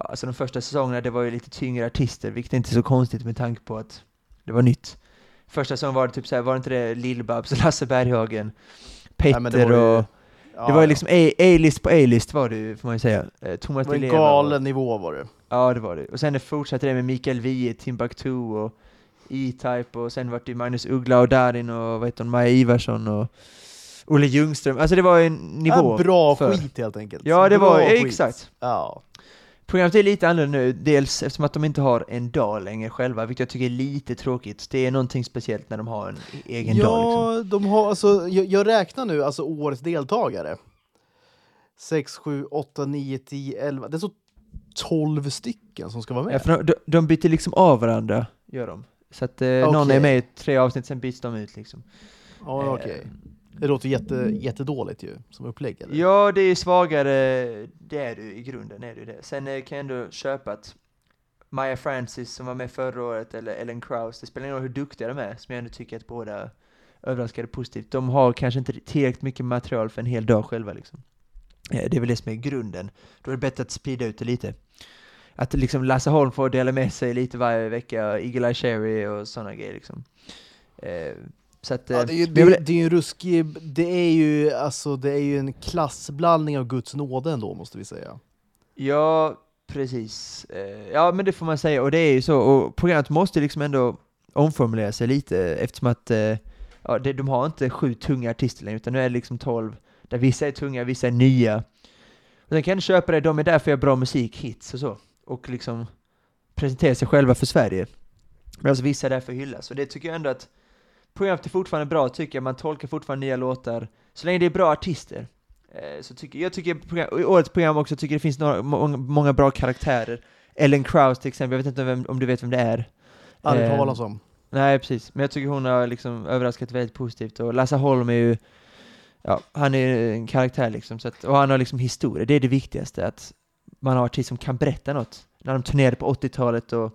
ja, alltså de första säsongerna det var ju lite tyngre artister, vilket är inte är så konstigt med tanke på att det var nytt. Första säsongen var det typ såhär, var det inte det Lill-Babs, Lasse Berghagen, Petter Nej, det ju- och... Ja, det var ju liksom A-list på A-list var det ju, får man ju säga. Eh, Thomas Det var en Leva och- galen nivå var det. Ja, det var det. Och sen det fortsatte det med Mikael Wiehe, Timbuktu och E-Type och sen vart det Magnus Uggla och Darin och vad heter hon, Maja Ivarsson och Olle Ljungström, alltså det var en nivå. Ja, bra för. skit helt enkelt. Ja, det bra var skit. exakt. Ja. Programmet är lite annorlunda nu, dels eftersom att de inte har en dag längre själva, vilket jag tycker är lite tråkigt. Det är någonting speciellt när de har en egen ja, dag liksom. de har, alltså, jag, jag räknar nu alltså årets deltagare. 6, 7, 8, 9, 10, 11. Det är så 12 stycken som ska vara med. Ja, de, de byter liksom av varandra, gör de. Så att eh, någon Okej. är med i tre avsnitt, sen byts de ut liksom. Ja, Eh, okej. Det låter jätte, jättedåligt ju, som upplägg. Eller? Ja, det är svagare, det är du i grunden, är det det. Sen eh, kan jag ändå köpa att Maya Francis som var med förra året, eller Ellen Krauss, det spelar ingen roll hur duktiga de är, som jag ändå tycker att båda överraskade positivt. De har kanske inte tillräckligt mycket material för en hel dag själva liksom. Eh, det är väl det som är grunden. Då är det bättre att sprida ut det lite. Att liksom Lasse Holm får dela med sig lite varje vecka, Eagle-Eye Cherry och sådana grejer liksom. Eh, så att, Ja, eh, det, är ju, men det, det är ju en ruskig... Det är ju, alltså, det är ju en klassblandning av Guds nåde ändå, måste vi säga. Ja, precis. Eh, Ja, men det får man säga. Och det är ju så. Och programmet måste liksom ändå omformulera sig lite eftersom att eh, ja, de har inte sju tunga artister längre, utan nu är det liksom tolv, där vissa är tunga, vissa är nya. Och sen kan jag köpa det, de är där för att göra bra musik, hits och så. Och liksom presentera sig själva för Sverige. Medan vissa är där för att hyllas. Och det tycker jag ändå att programmet är fortfarande bra, tycker jag. Man tolkar fortfarande nya låtar. Så länge det är bra artister. Eh, Så tycker, jag tycker program, i årets program också tycker det finns några, många, bra karaktärer. Ellen Krauss till exempel, jag vet inte vem, om du vet vem det är? Aldrig Eh, talas om. Nej, precis. Men jag tycker hon har liksom överraskat väldigt positivt. Och Lasse Holm är ju, ja, han är en karaktär liksom. Så att, och han har liksom historia, det är det viktigaste. Att man har artister som kan berätta något. När de turnerade på 80-talet och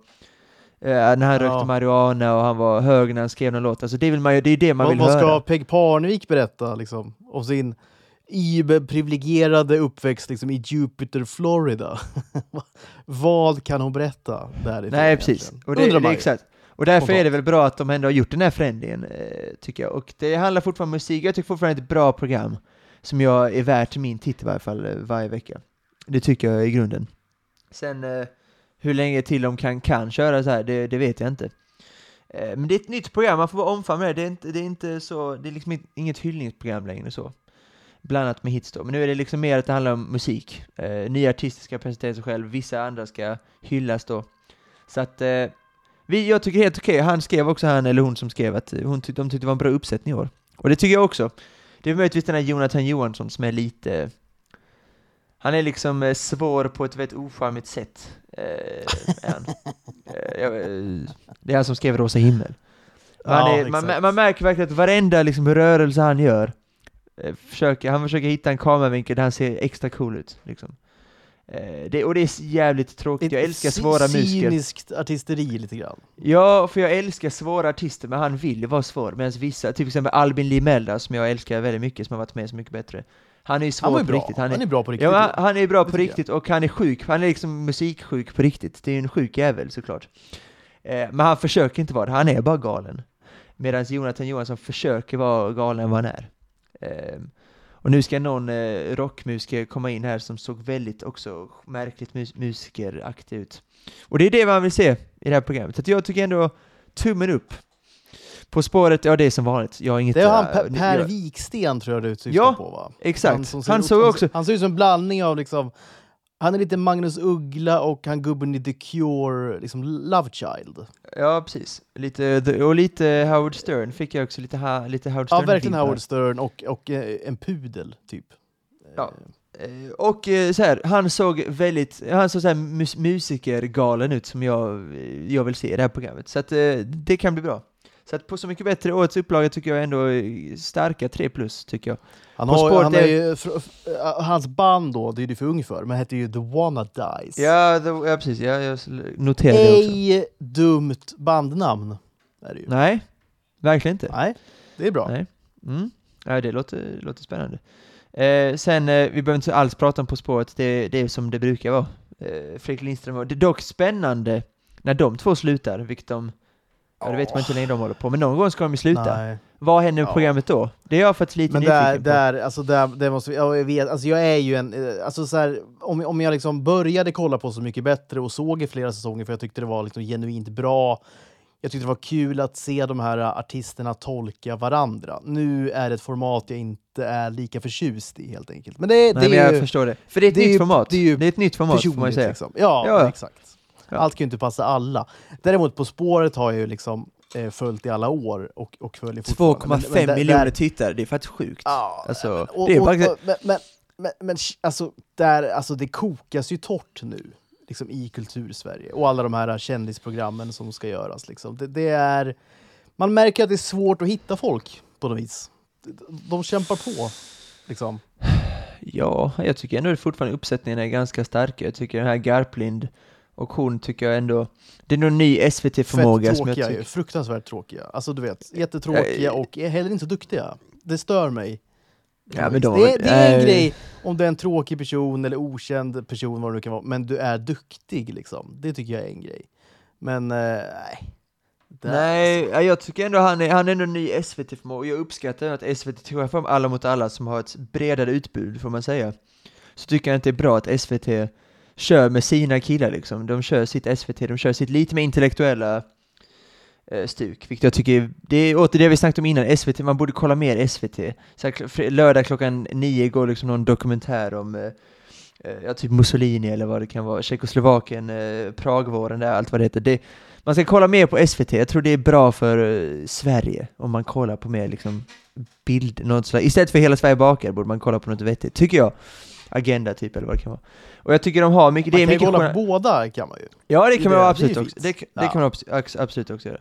eh, när han Ja. rökte marijuana och han var hög när han skrev någon låt. Alltså det, vill man ju, det är det man Vad, vill vad höra. ska Peg Parnevik berätta liksom, om sin privilegierade uppväxt liksom, i Jupiter, Florida? vad kan hon berätta därifrån? Nej, precis. egentligen? Och det, Undrar det man exakt. Och därför är det väl bra att de ändå har gjort den här förändringen, eh, tycker jag. Och det handlar fortfarande om musik. Jag tycker fortfarande det är ett bra program som jag är värt min titt i varje fall eh, varje vecka. Det tycker jag i grunden. Sen eh, hur länge till de kan, kan köra så här, det, det vet jag inte. Eh, men det är ett nytt program, man får vara omfamna det. Det är inte, det är inte så, det är liksom inget hyllningsprogram längre så. Blandat med hits då. Men nu är det liksom mer att det handlar om musik. Eh, nya artister ska presentera sig själv, vissa andra ska hyllas då. Så att eh, vi, jag tycker helt okej, han skrev också, han eller hon som skrev att hon tyckte, de tyckte det var en bra uppsättning i år. Och det tycker jag också. Det är möjligtvis den här Jonathan Johansson som är lite, han är liksom eh, svår på ett väldigt ocharmigt sätt. Eh. Eh, eh, det är han som skrev Rosa himmel. Man, Ja, är, man, man märker verkligen att varenda liksom, rörelse han gör, eh, försöker, han försöker hitta en kameravinkel där han ser extra cool ut. Liksom. Det, och det är jävligt tråkigt, jag älskar svåra musiker. Cyniskt artisteri lite grann. Ja, för jag älskar svåra artister, men han vill vara svår. Medan vissa, till exempel Albin Limelda, som jag älskar väldigt mycket, som har varit med Så Mycket Bättre. Han är ju svår Han var ju på bra. riktigt. Han Han är, är bra på riktigt. ja, han, han är bra på riktigt och han är sjuk. Han är liksom musiksjuk på riktigt. Det är ju en sjuk jävel såklart. Eh, men han försöker inte vara det, han är bara galen. Medan Jonathan Johansson försöker vara galen än vad han är. Eh, och nu ska någon eh, rockmusiker komma in här som såg väldigt också märkligt mus- musikeraktig ut. Och det är det man vill se i det här programmet. Så jag tycker ändå tummen upp. På spåret, ja det är som vanligt. Jag har inget... Det är han äh, Per, per jag, Viksten tror jag du syftar Ja, på va? Exakt. Han ut- såg han, också... Han ser ut som en blandning av liksom han är lite Magnus Uggla och han gubben i The Cure, liksom Love Child. Ja, precis. Lite, och lite Howard Stern fick jag också, lite, ha, lite Howard Ja, Stern. verkligen Howard Stern och, och eh, en pudel, typ. Ja. Eh, Och eh, så här, han såg väldigt, han såg så här mus musikergalen ut som jag, eh, jag vill se i det här programmet. Så att eh, det kan bli bra. Så att på Så Mycket Bättre, årets upplaga tycker jag ändå är starka 3 plus, tycker jag. Han har, han är ju, äh, hans band då, det är du för ung för, men hette ju The Wanna Dies. Ja, det, ja precis, ja, jag noterade det också. Ej dumt bandnamn. Är det ju. Nej, verkligen inte. Nej, det är bra. Nej. Mm. Ja, det låter, låter spännande. Eh, sen, eh, vi behöver inte alls prata om På spåret, det, det är som det brukar vara. Eh, Fredrik Lindström och, det är dock spännande när de två slutar, vilket de, ja det vet man inte hur länge de håller på, men någon gång ska de ju sluta. Nej. Vad händer med Ja. programmet då? Det är jag faktiskt lite Men nyfiken där, på. där, alltså där, det måste vi, ja, jag vet, alltså jag är ju en, eh, alltså så här, om, om jag liksom började kolla på Så Mycket Bättre och såg i flera säsonger för jag tyckte det var liksom genuint bra, jag tyckte det var kul att se de här artisterna tolka varandra. Nu är det ett format jag inte är lika förtjust i helt enkelt. Men det, Nej, det men är jag ju förstår det. För det är ett det är nytt ju- format. det är ju det är ett nytt format får man säga. Liksom. Ja, Ja. exakt. Ja. Allt kan ju inte passa alla. Däremot På spåret har jag ju liksom eh, följt i alla år och, och följer fortfarande. Men- 2,5 men där- miljoner där- tittare, det är faktiskt sjukt. Ja, Alltså, men- och, det är och, faktiskt- och, men, men, men, men sh- alltså, där, alltså, det kokas ju torrt nu liksom, i kultursverige. Och alla de här kändisprogrammen som ska göras. Liksom. Det, det är, man märker att det är svårt att hitta folk på något vis. De, kämpar på. Liksom. Ja, jag tycker ändå att fortfarande uppsättningen är ganska starka. Jag tycker den här Garplind och hon tycker jag ändå... Det är någon ny SVT-förmåga som jag tråkiga ju. tycker... Fruktansvärt tråkiga. Alltså du vet, jättetråkiga Eh, och är heller inte så duktiga. Det stör mig. Ja, men de, det, är- det är en eh, grej om du är en tråkig person eller okänd person, vad det nu kan vara, men du är duktig. Liksom. Det tycker jag är en grej. Men eh, nej. Där, Nej, ja, jag tycker ändå han är, han är ändå ny SVT-förmåga. Jag uppskattar att SVT tog fram Alla mot alla som har ett bredare utbud, får man säga. Så tycker jag inte det är bra att SVT kör med sina killar liksom. De kör sitt SVT, de kör sitt lite mer intellektuella eh, stuk, vilket jag tycker, det är åter det vi snackade om innan, SVT, man borde kolla mer SVT. Så här, lördag klockan nio går liksom någon dokumentär om eh, eh, ja, typ Mussolini eller vad det kan vara, Tjeckoslovakien, eh, Pragvåren, där, allt vad det heter. Det, man ska kolla mer på SVT, jag tror det är bra för eh, Sverige om man kollar på mer liksom bild, något sådär. istället för Hela Sverige bakar borde man kolla på något vettigt, tycker jag. Agenda typ eller vad det kan vara. Och jag tycker de har mycket, det man är kan ju mycket kolla journal- på båda kan man ju. Ja det kan man ju absolut också, det, det Ja. kan man absolut också göra.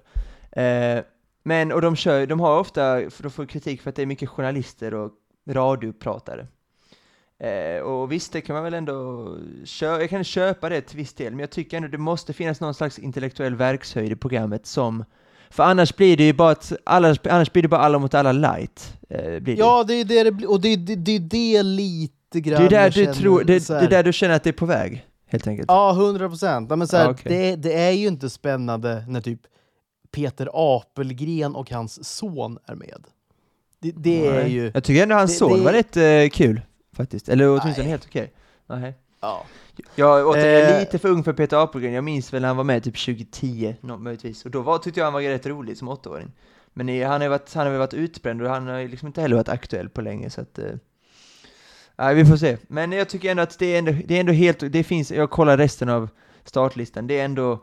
Eh, men, och de kör, de har ofta, de får kritik för att det är mycket journalister och radiopratare. Eh, och visst, det kan man väl ändå köpa, jag kan köpa det till viss del, men jag tycker ändå det måste finnas någon slags intellektuell verkshöjd i programmet som, för annars blir det ju bara att, alla, annars blir det bara alla mot alla light. Eh. Ja, det är det det blir. Och det är det, det, är det lite grann det är där du känner tror, det, det är där du känner att det är på väg, helt enkelt. Ja, hundra procent. Ja, okej. det, det är ju inte spännande när typ Peter Apelgren och hans son är med. Det, det är ju... Jag tycker ändå hans det- son det- var rätt eh, kul, faktiskt. Eller åtminstone helt okej. Nej. Ja. Jag återigen, jag är Eh. lite för ung för Peter Apelgren, jag minns väl när han var med typ 2010, nå- möjligtvis. Och då var, tyckte jag han var rätt rolig som åttaåring. Men han har varit, han har väl varit utbränd och han har liksom inte heller varit aktuell på länge så att... Eh, nej, vi får se. Men jag tycker ändå att det är ändå, det är ändå helt, det finns, jag kollar resten av startlistan, det är ändå,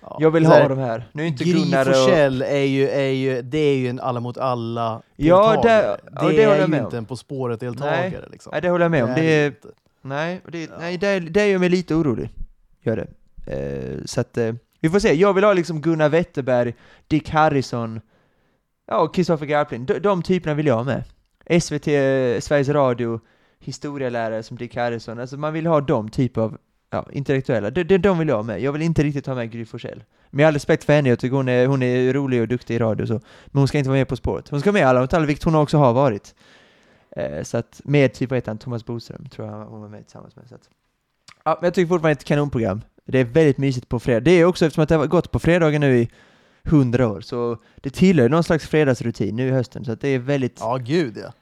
ja. jag vill ha de här. Nu är inte Gry och... Forssell är ju, är ju, det är ju en alla mot alla Ja, deltagare. det- ja, det, det håller är jag ju med om. inte en På spåret-deltagare. Liksom. Nej, det håller jag med om. Det är. Nej, det, Ja. nej det, det gör mig lite orolig. Gör det. Eh, så att, eh, vi får se. Jag vill ha liksom Gunnar Wetterberg, Dick Harrison, ja, och Kristoffer Garplind. De, de typerna vill jag ha med. SVT, eh, Sveriges Radio, historielärare som Dick Harrison. Alltså man vill ha de typ av ja, intellektuella. De, de, de vill jag ha med. Jag vill inte riktigt ha med Gry Forssell. Med all respekt för henne, jag tycker hon är, hon är rolig och duktig i radio och så. Men hon ska inte vara med På spåret. Hon ska med i Alla vilket hon också har varit. Eh, så att, med typ, vad heter han, Thomas Boström, tror jag hon var med tillsammans med. Så att, ja, men jag tycker fortfarande det är ett kanonprogram. Det är väldigt mysigt på fredag. Det är också eftersom att det har gått på fredagar nu i hundra år, så det tillhör någon slags fredagsrutin nu i hösten, så att det är väldigt... Ja, gud ja.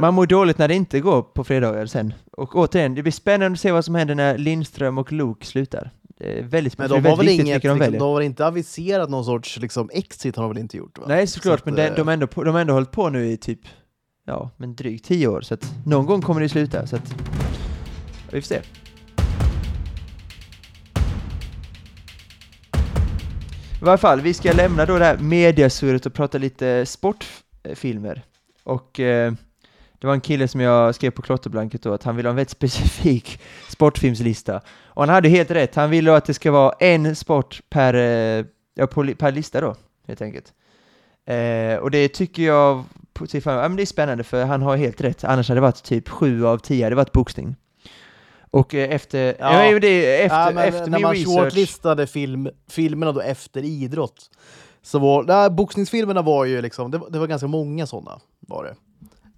Man mår dåligt när det inte går på fredagar sen. Och återigen, det blir spännande att se vad som händer när Lindström och Lok slutar. Det är väldigt Men spännande. de det är har väl inget, de liksom, de har inte aviserat någon sorts liksom, exit har de väl inte gjort? Va? Nej såklart, Så men det, eh, de, har ändå, de ändå hållit på nu i typ, ja, men drygt tio år, så att någon gång kommer det sluta, så att vi får se. I varje fall, vi ska lämna då det här mediasurret och prata lite sportfilmer. Och eh, det var en kille som jag skrev på klotterblanket då, att han ville ha en väldigt specifik sportfilmslista. Och han hade helt rätt, han ville att det ska vara en sport per, eh, ja, per lista då, helt enkelt. Eh, och det tycker jag, fan, ja, men det är spännande för han har helt rätt, annars hade det varit typ sju av tio, hade varit boxning. Och eh, efter, ja. Ja. det, efter, ja, men efter när min man research, shortlistade film, filmerna då efter idrott, så var nej, boxningsfilmerna var ju liksom, det var, det var ganska många sådana var det.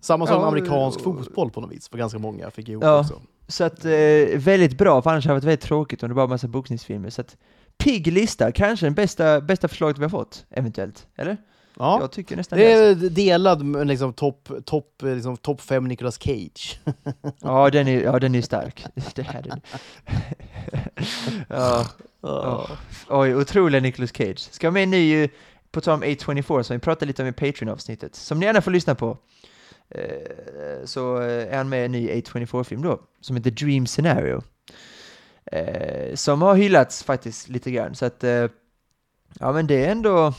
Samma som Ja, amerikansk och- fotboll på något vis, för ganska många fick ihop Ja. också. Så att, eh, väldigt bra, för annars hade det varit väldigt tråkigt om det bara var massa boxningsfilmer. Så att, pigg lista, kanske den bästa, bästa förslaget vi har fått, eventuellt. Eller? Ja. Jag tycker nästan Det det. är delad med liksom topp top, liksom top fem Nicolas Cage. Ja, den är, ja, den är stark. det här är den. ja, Ja. Oj, otroliga Nicolas Cage. Ska med en ny, eh, på tal om A24, som vi pratade lite om i Patreon-avsnittet, som ni gärna får lyssna på. Eh, så är han med i en ny A24-film då, som heter Dream Scenario. Eh, som har hyllats faktiskt lite grann, så att eh, ja men det är ändå,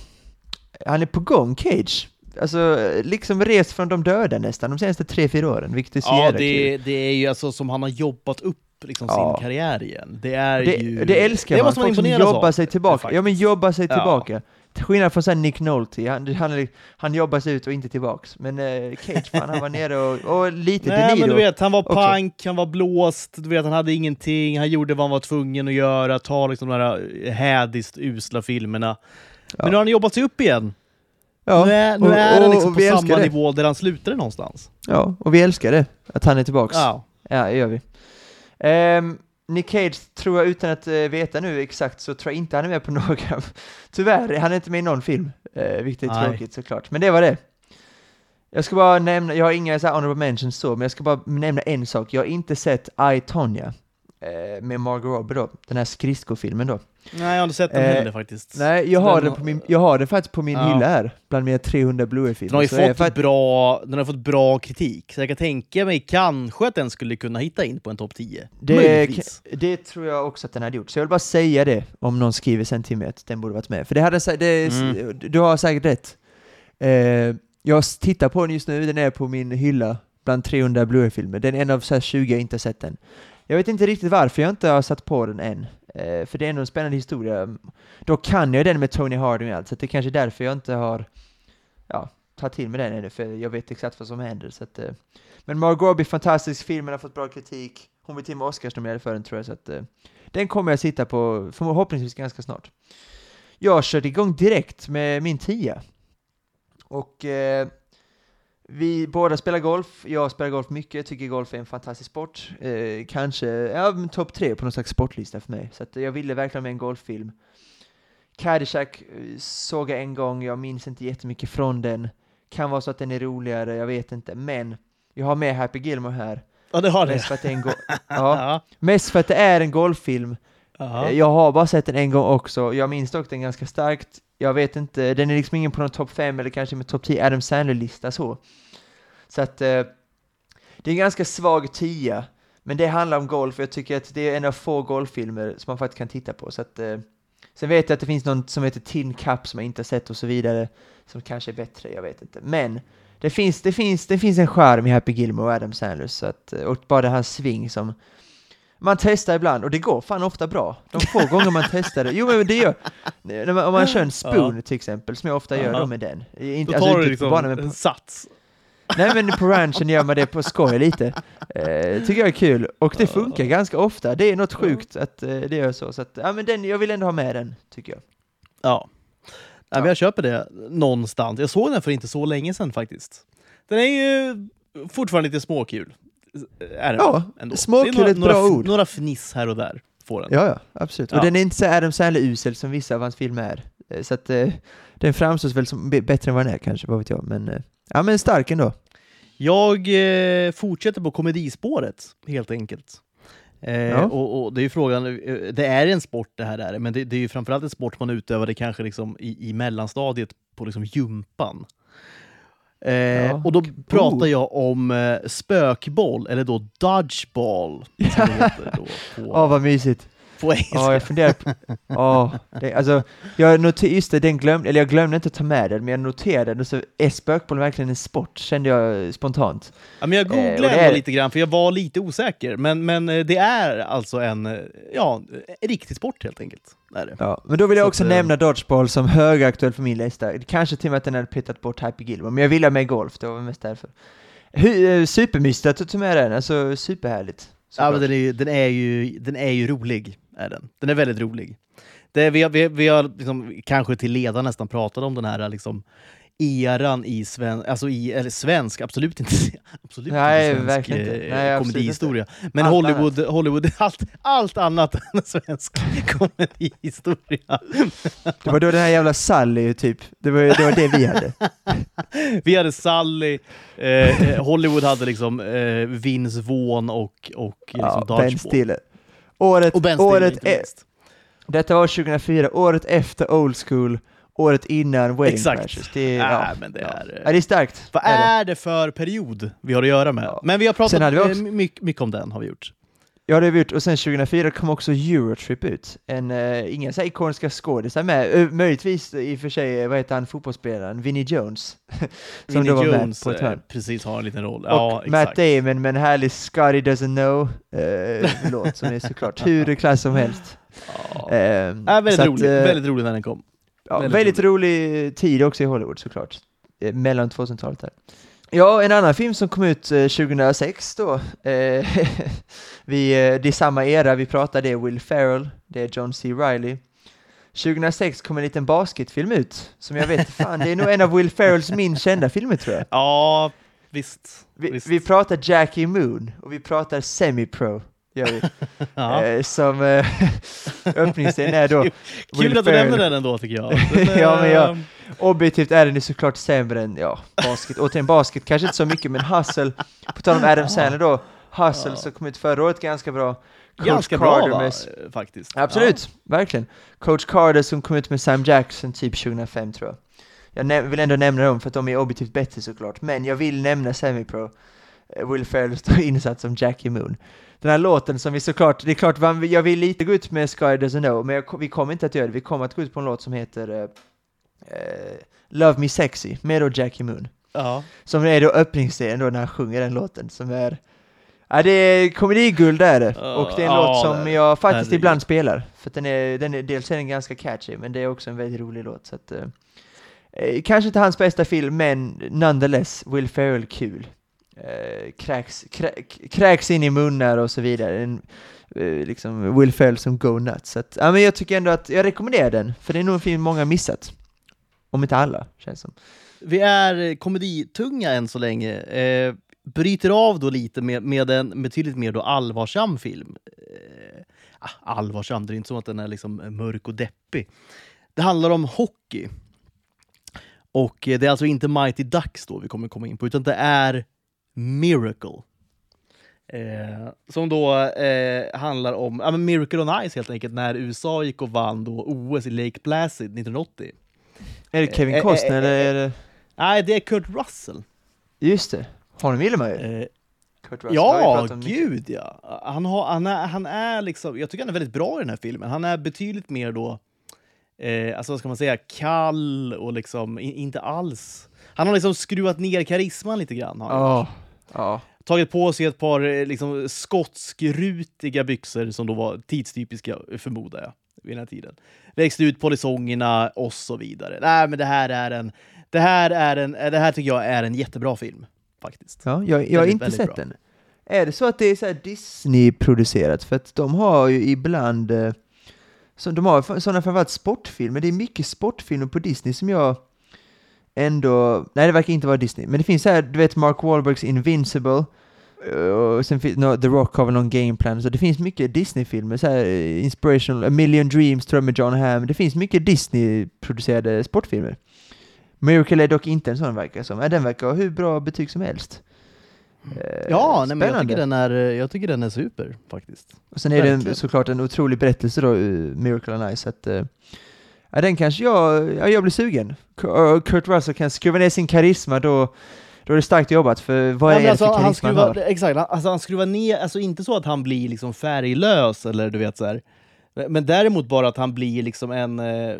han är på gång Cage. Alltså liksom rest från de döda nästan de senaste tre, fyra åren, vilket är så Ja, det, det är ju alltså som han har jobbat upp liksom Ja. sin karriär igen. Det är Det, ju... det älskar det man, måste man folk som jobbar sig tillbaka. Ja men jobbar sig Ja. tillbaka. Till skillnad från sen Nick Nolte, han, han, han jobbar sig ut och inte tillbaks. Men eh, Cage, fan, han var nere och, och lite Nej men du vet, han var också. pank, han var blåst, du vet, han hade ingenting, han gjorde vad han var tvungen att göra, ta liksom de här eh, hädiskt usla filmerna. Ja. Men nu har han jobbat sig upp igen. Ja, nu är, nu och- är han liksom och på samma det. nivå där han slutade någonstans. Ja, och vi älskar det, att han är tillbaks. Ja. Ja, det gör vi. Ehm, Nick Cage tror jag utan att eh, veta nu exakt så tror jag inte han är med på några. Tyvärr, han är inte med i någon film, uh, vilket är Nej. tråkigt såklart. Men det var det. Jag ska bara nämna, jag har inga så här honorable mentions så, men jag ska bara nämna en sak. Jag har inte sett I, Tonya eh, med Margot Robbie då, den här skridskofilmen då. Nej, jag har inte sett den Eh, heller faktiskt. Nej, jag har Den den, på min, jag har den faktiskt på min Ja. hylla här, bland mina 300 Den har Blu-ray-filmer. ju Så fått bra, den har fått bra kritik, så jag kan tänka mig kanske att den skulle kunna hitta in på en topp 10. Det, det tror jag också att den hade gjort, så jag vill bara säga det om någon skriver sen till mig att den borde varit med. För det hade det, Mm. du har säkert rätt. Eh, jag tittar på den just nu, den är på min hylla bland 300 Blu-ray-filmer. Den är en av så här 20 jag inte har sett den. Jag vet inte riktigt varför jag inte har satt på den än. Eh, för det är ändå en spännande historia. Då kan jag den med Tony Harding och allt, så det är kanske är därför jag inte har ja, tagit till mig den ännu, för jag vet exakt vad som händer. Så att, eh. Men Margot Robbie, fantastisk, filmen har fått bra kritik. Hon blir till och med Oscarsnominerad för den tror jag, så att eh, den kommer jag sitta på förhoppningsvis ganska snart. Jag har kört igång direkt med min tia. Och eh, vi båda spelar golf, jag spelar golf mycket, tycker golf är en fantastisk sport. Eh, kanske, ja, topp tre på någon slags sportlista för mig. Så att jag ville verkligen med en golffilm. Caddyshack eh, såg jag en gång, jag minns inte jättemycket från den. Kan vara så att den är roligare, jag vet inte. Men jag har med Happy Gilmore här. Ja, det har det. Mest för att det är en, go- ja, Ja. mest för att det är en golffilm. Ja. Eh, Jag har bara sett den en gång också, jag minns dock den ganska starkt. Jag vet inte, den är liksom ingen på någon topp 5 eller kanske med topp 10 Adam Sandler-lista så. Så att eh, det är en ganska svag tia, men det handlar om golf och jag tycker att det är en av få golffilmer som man faktiskt kan titta på. Så att, eh, sen vet jag att det finns någon som heter Tin Cup som jag inte har sett och så vidare, som kanske är bättre, jag vet inte. Men det finns, det finns, det finns en charm i Happy Gilmore och Adam Sandler, så att, eh, och bara det här sving som man testar ibland och det går fan ofta bra. De få gånger man testar det. Jo men det gör, när man, om man kör en spoon till exempel, som jag ofta gör Ja. då med den. Inte, Då alltså tar du inte på liksom banan, men på, en sats. nej men på ranchen gör man det på skoj lite. Eh, tycker jag är kul, och det funkar ganska ofta. Det är något sjukt att eh, det gör så. Så att, ja men den, jag vill ändå ha med den, tycker jag. Ja. Nej, men jag köper det någonstans. Jag såg den för inte så länge sedan faktiskt. Den är ju fortfarande lite småkul. Är den Ja, ändå. småkul är ett några, bra några, ord. Några fniss här och där får den. Ja, ja, absolut. Ja. Och den är inte så Adam Sandler-usel som vissa av hans filmer är. Eh, Så att eh, den framstår väl som bättre än vad den är kanske, vad vet jag. Men, eh, ja men stark ändå. Jag eh, fortsätter på komedispåret, helt enkelt. Eh, Ja. och, och det är frågan, eh, det är en sport det här är, men det, det är ju framförallt en sport man utövade kanske liksom i, i mellanstadiet på liksom gympan. Eh, Ja. Och då pratar Oh. jag om eh, spökboll, eller då dodgeball, som det heter då på, Åh, vad mysigt. på engelska. Ja, jag funderar på... Åh, det, alltså, jag noterade, just det, den glömde, eller jag glömde inte att ta med den, men jag noterade den, så är spökboll verkligen en sport, kände jag spontant. Ja, men jag Eh, googlade ändå är- lite grann, för jag var lite osäker. Men, men eh, det är alltså en, eh, ja, en riktig sport helt enkelt. Är det. Ja, men då vill jag Så också att, eh, nämna Dodgeball som högaktuell för min lista. Kanske till och med att den hade petat bort Happy Gilmore, men jag ville ha med golf, det var mest därför. Eh, Supermysigt att du tog med den, alltså superhärligt. Ja, men såklart. den, är ju, den, är ju, den är ju rolig. Är den. den är väldigt rolig. Det, vi har, vi, vi har liksom, kanske till leda nästan pratat om den här liksom, eran i, sven, alltså i eller svensk, absolut inte, absolut Nej, inte svensk eh, Nej, komedihistoria. Men Allt Hollywood, Hollywood allt, allt annat än svensk komedihistoria. Det var då den här jävla Sally, typ. Det var, det var det vi hade. Vi hade Sally, eh, eh, Hollywood hade liksom eh, Vince Vaughn och, och liksom Ja, Ben. Stiller. Året, Och Ben Stiller, året, e-. Detta var 2004, året efter Old School, året innan Wedding Exakt. Crashers. Det är, ja, men det är, eh, Ja, det är starkt. Vad det. är det för period vi har att göra med? Ja. Men vi har pratat vi också- eh, mycket, mycket om den, har vi gjort. Ja, det har vi gjort. Och sen 2004 kom också Eurotrip ut. En, uh, inga så här ikoniska skådisar med. Uh, möjligtvis i och för sig, eh, vad heter han, fotbollsspelaren? Vinnie Jones. som Vinnie då var Jones med på ett eh, hörn. precis har en liten roll. Och ja, Matt exakt. Damon med en härlig Scotty Doesn't Know-låt som är såklart hur klass som helst. Ja. Uh, Äh, väldigt, att, rolig, eh, väldigt rolig när den kom. Ja, Väldigt väldigt, rolig tid också i Hollywood såklart. Eh, Mellan 2000-talet här. Ja, en annan film som kom ut eh, 2006 då. Eh, vi, eh, det är samma era vi pratar, det är Will Ferrell, det är John C. Reilly. 2006 kom en liten basketfilm ut, som jag vet fan, det är nog en av Will Ferrells minst kända filmer tror jag. Ja, visst. Vi, visst. vi pratar Jackie Moon och vi pratar Semi-Pro, gör vi. ja. Eh, som eh, öppningsscen är då Kul att du nämner den ändå tycker jag. Den, Ja, men jag- eh, Objektivt är den ju såklart sämre än, ja, basket. Återigen basket, kanske inte så mycket, men Hustle, på tal om Adam Sandler då, Hustle Ja. som kom ut förra året ganska bra. Coach Ganska Carter bra va, med- faktiskt. Absolut, verkligen. Coach Carter som kom ut med Sam Jackson typ 2005 tror jag. Jag vill ändå nämna dem för att de är objektivt bättre såklart, men jag vill nämna Semi-Pro. Eh, Will Ferrell står insatt som Jackie Moon. Den här låten som vi såklart, det är klart, jag vill lite gå ut med Sky Doesn't Know, men jag, vi kommer inte att göra det. Vi kommer att gå ut på en låt som heter eh, Love Me Sexy med då Jackie Moon. Ja. Som är då öppningsscenen då när han sjunger den låten som är Ja det är komediguld är det, Ja, och det är en ja, låt som jag faktiskt Herregud. ibland spelar. För den är, den är, dels är den ganska catchy, men det är också en väldigt rolig låt. Så att, eh, eh, kanske inte hans bästa film, men nonetheless, Will Ferrell kul. Eh, kräks, krä, kräks in i munnar och så vidare. En, eh, liksom Will Ferrell som go nuts. Så att, ja, men jag tycker ändå att jag rekommenderar den, för det är nog en film många missat. Om inte alla, känns som. Vi är komeditunga än så länge. Eh, bryter av då lite med, med en betydligt mer då allvarsam film. Eh, ah, allvarsam, det är inte som att den är liksom mörk och deppig. Det handlar om hockey. Och eh, det är alltså inte Mighty Ducks då vi kommer komma in på, utan det är Miracle. Eh, som då eh, handlar om ja, men Miracle on Ice helt enkelt, när USA gick och vann då OS i Lake Placid 1980. Är det Kevin Eh, eh, Costner eh, eller är det... Nej, det är Kurt Russell. Just det, honom gillar man ju. Eh, Kurt Russell Ja, gud ja. Han, har, han, är, han är liksom, jag tycker han är väldigt bra i den här filmen. Han är betydligt mer då, eh, alltså vad ska man säga, kall och liksom i, inte alls. Han har liksom skruvat ner karisman lite grann. Har gjort. Ja. Tagit på sig ett par eh, liksom, skotskrutiga byxor som då var tidstypiska, förmodar jag, vid den här tiden. Växte ut polisongerna och så vidare. Nej, men det här är en, det här är en, det här tycker jag är en jättebra film, faktiskt. ja jag, jag har inte sett bra. den. Är det så att det är Disney-producerat? För att de har ju ibland, eh, så de har sådana framförallt sportfilmer, det är mycket sportfilmer på Disney som jag ändå, nej det verkar inte vara Disney, men det finns så här, du vet Mark Wahlbergs Invincible, eh, och sen finns no, The Rock har väl någon gameplan, så det finns mycket Disney-filmer, så här eh, inspirational, A Million Dreams tror jag med John Hamm, det finns mycket Disney-producerade sportfilmer. Miracle är dock inte en sån verkar som, den verkar ha hur bra betyg som helst. Eh, Ja, nej, men jag tycker, den är, jag tycker den är super faktiskt. Och sen är det en, Verkligen. såklart en otrolig berättelse då, uh, Miracle on Ice, att, uh, ja, den kanske jag, ja, jag blir sugen. Kurt Russell kan skruva ner sin karisma, då, då är det starkt jobbat, för vad Ja, är det alltså, för han karisma han skruvar, har? exakt, han- alltså, han skruvar ner, alltså inte så att han blir liksom färglös eller du vet så här. Men däremot bara att han blir liksom en, eh, jag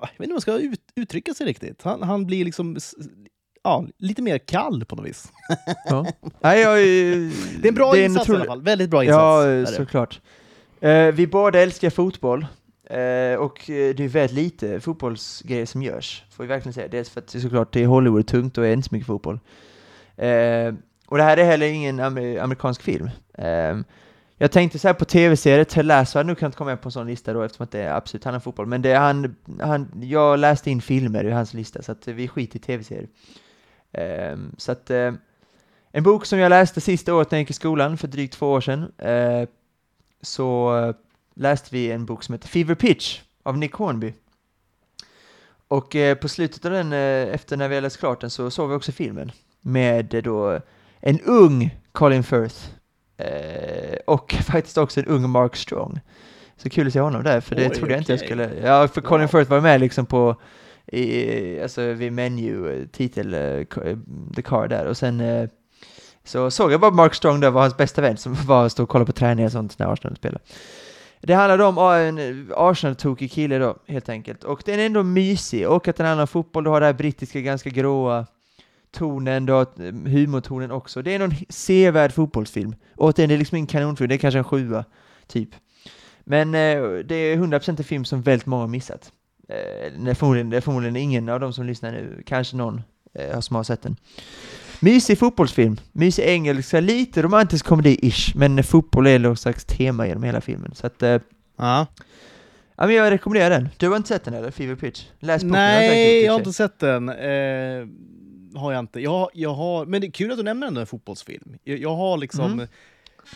vet inte hur man ska ut, uttrycka sig riktigt. Han, han blir liksom ja, lite mer kall på något vis. Ja. Nej, jag, Det är en bra det insats i otrolig- alla fall. Väldigt bra insats. Ja, är såklart. Eh, vi båda älskar fotboll. Eh, och eh, det är väldigt lite fotbollsgrejer som görs, får vi verkligen säga. Dels för att det såklart det är Hollywood tungt och är inte så mycket fotboll. Eh, och det här är heller ingen amer- amerikansk film. Eh, jag tänkte så här på tv-serier, Ted Lasso hade nog kunnat komma med på en sån lista då eftersom att det absolut handlar om fotboll. Men det är han, han, jag läste in filmer i hans lista så att vi skiter i tv-serier. Eh, så att eh, en bok som jag läste sista året när jag gick i skolan för drygt två år sedan eh, så läste vi en bok som heter Fever Pitch av Nick Hornby. Och eh, på slutet av den, eh, efter när vi hade läst klart den, så såg vi också filmen med eh, då en ung Colin Firth eh, och faktiskt också en ung Mark Strong Så kul att se honom där, för det Oj, trodde jag inte jag skulle... Ja, för Colin Wow. Firth var med liksom på, i, alltså vid menu, eh, titel, eh, the car där, och sen så såg jag bara Mark Strong där var hans bästa vän som var och stod och kollade på träningar och sånt när Arsenal spelade. Det handlade om en eh, Arsenal-tokig kille då, helt enkelt. Och den är ändå mysig, och att den handlar om fotboll, du har det här brittiska ganska gråa tonen, du har eh, humortonen också. Det är någon sevärd fotbollsfilm. Och återigen, det är liksom ingen kanonfilm, det är kanske en sjua, typ. Men eh, det är 100% en film som väldigt många har missat. Eh, det, är förmodligen, det är förmodligen ingen av de som lyssnar nu, kanske någon eh, har som har sett den. Mysig fotbollsfilm, mysig engelska, lite romantisk komedi-ish, men fotboll är någon slags tema genom hela filmen. Så att, eh, Ja. ja men jag rekommenderar den. Du har inte sett den eller? Fever Pitch? Läs boken Nej, jag har inte sett den. Eh, har jag inte. Jag, jag har, men det är kul att du nämner en fotbollsfilm. Jag, jag har liksom... Mm.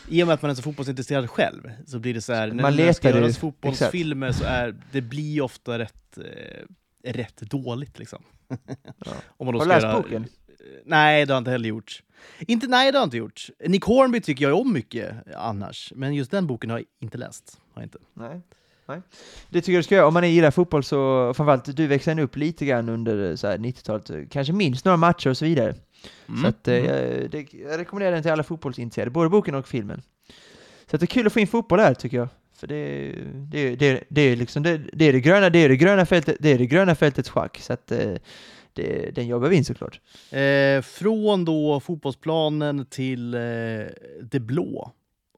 I och med att man är så fotbollsintresserad själv så blir det så här, när, Man när det ska göras fotbollsfilmer så är det blir ofta rätt, eh, rätt dåligt liksom. Ja. Om man då Har du läst göra- boken? Nej, det har inte heller gjort. Inte, nej, det har inte gjort. Nick Hornby tycker jag om mycket annars, men just den boken har jag inte läst. Har inte. Nej. Nej. Det tycker jag du ska göra. Om man gillar fotboll så, framförallt du växte upp lite grann under eh, så här 90-talet, kanske minst några matcher och så vidare. Så att, eh, jag, det, jag rekommenderar den till alla fotbollsintresserade, både boken och filmen. Så det är kul att få in fotboll här tycker jag. För det, det, det, det är liksom det, det, är det, gröna, det, är det, gröna fältet, det är det gröna fältets schack. Så att eh, det, eh, den jobbar vi in såklart. Eh, från då fotbollsplanen till eh, det blå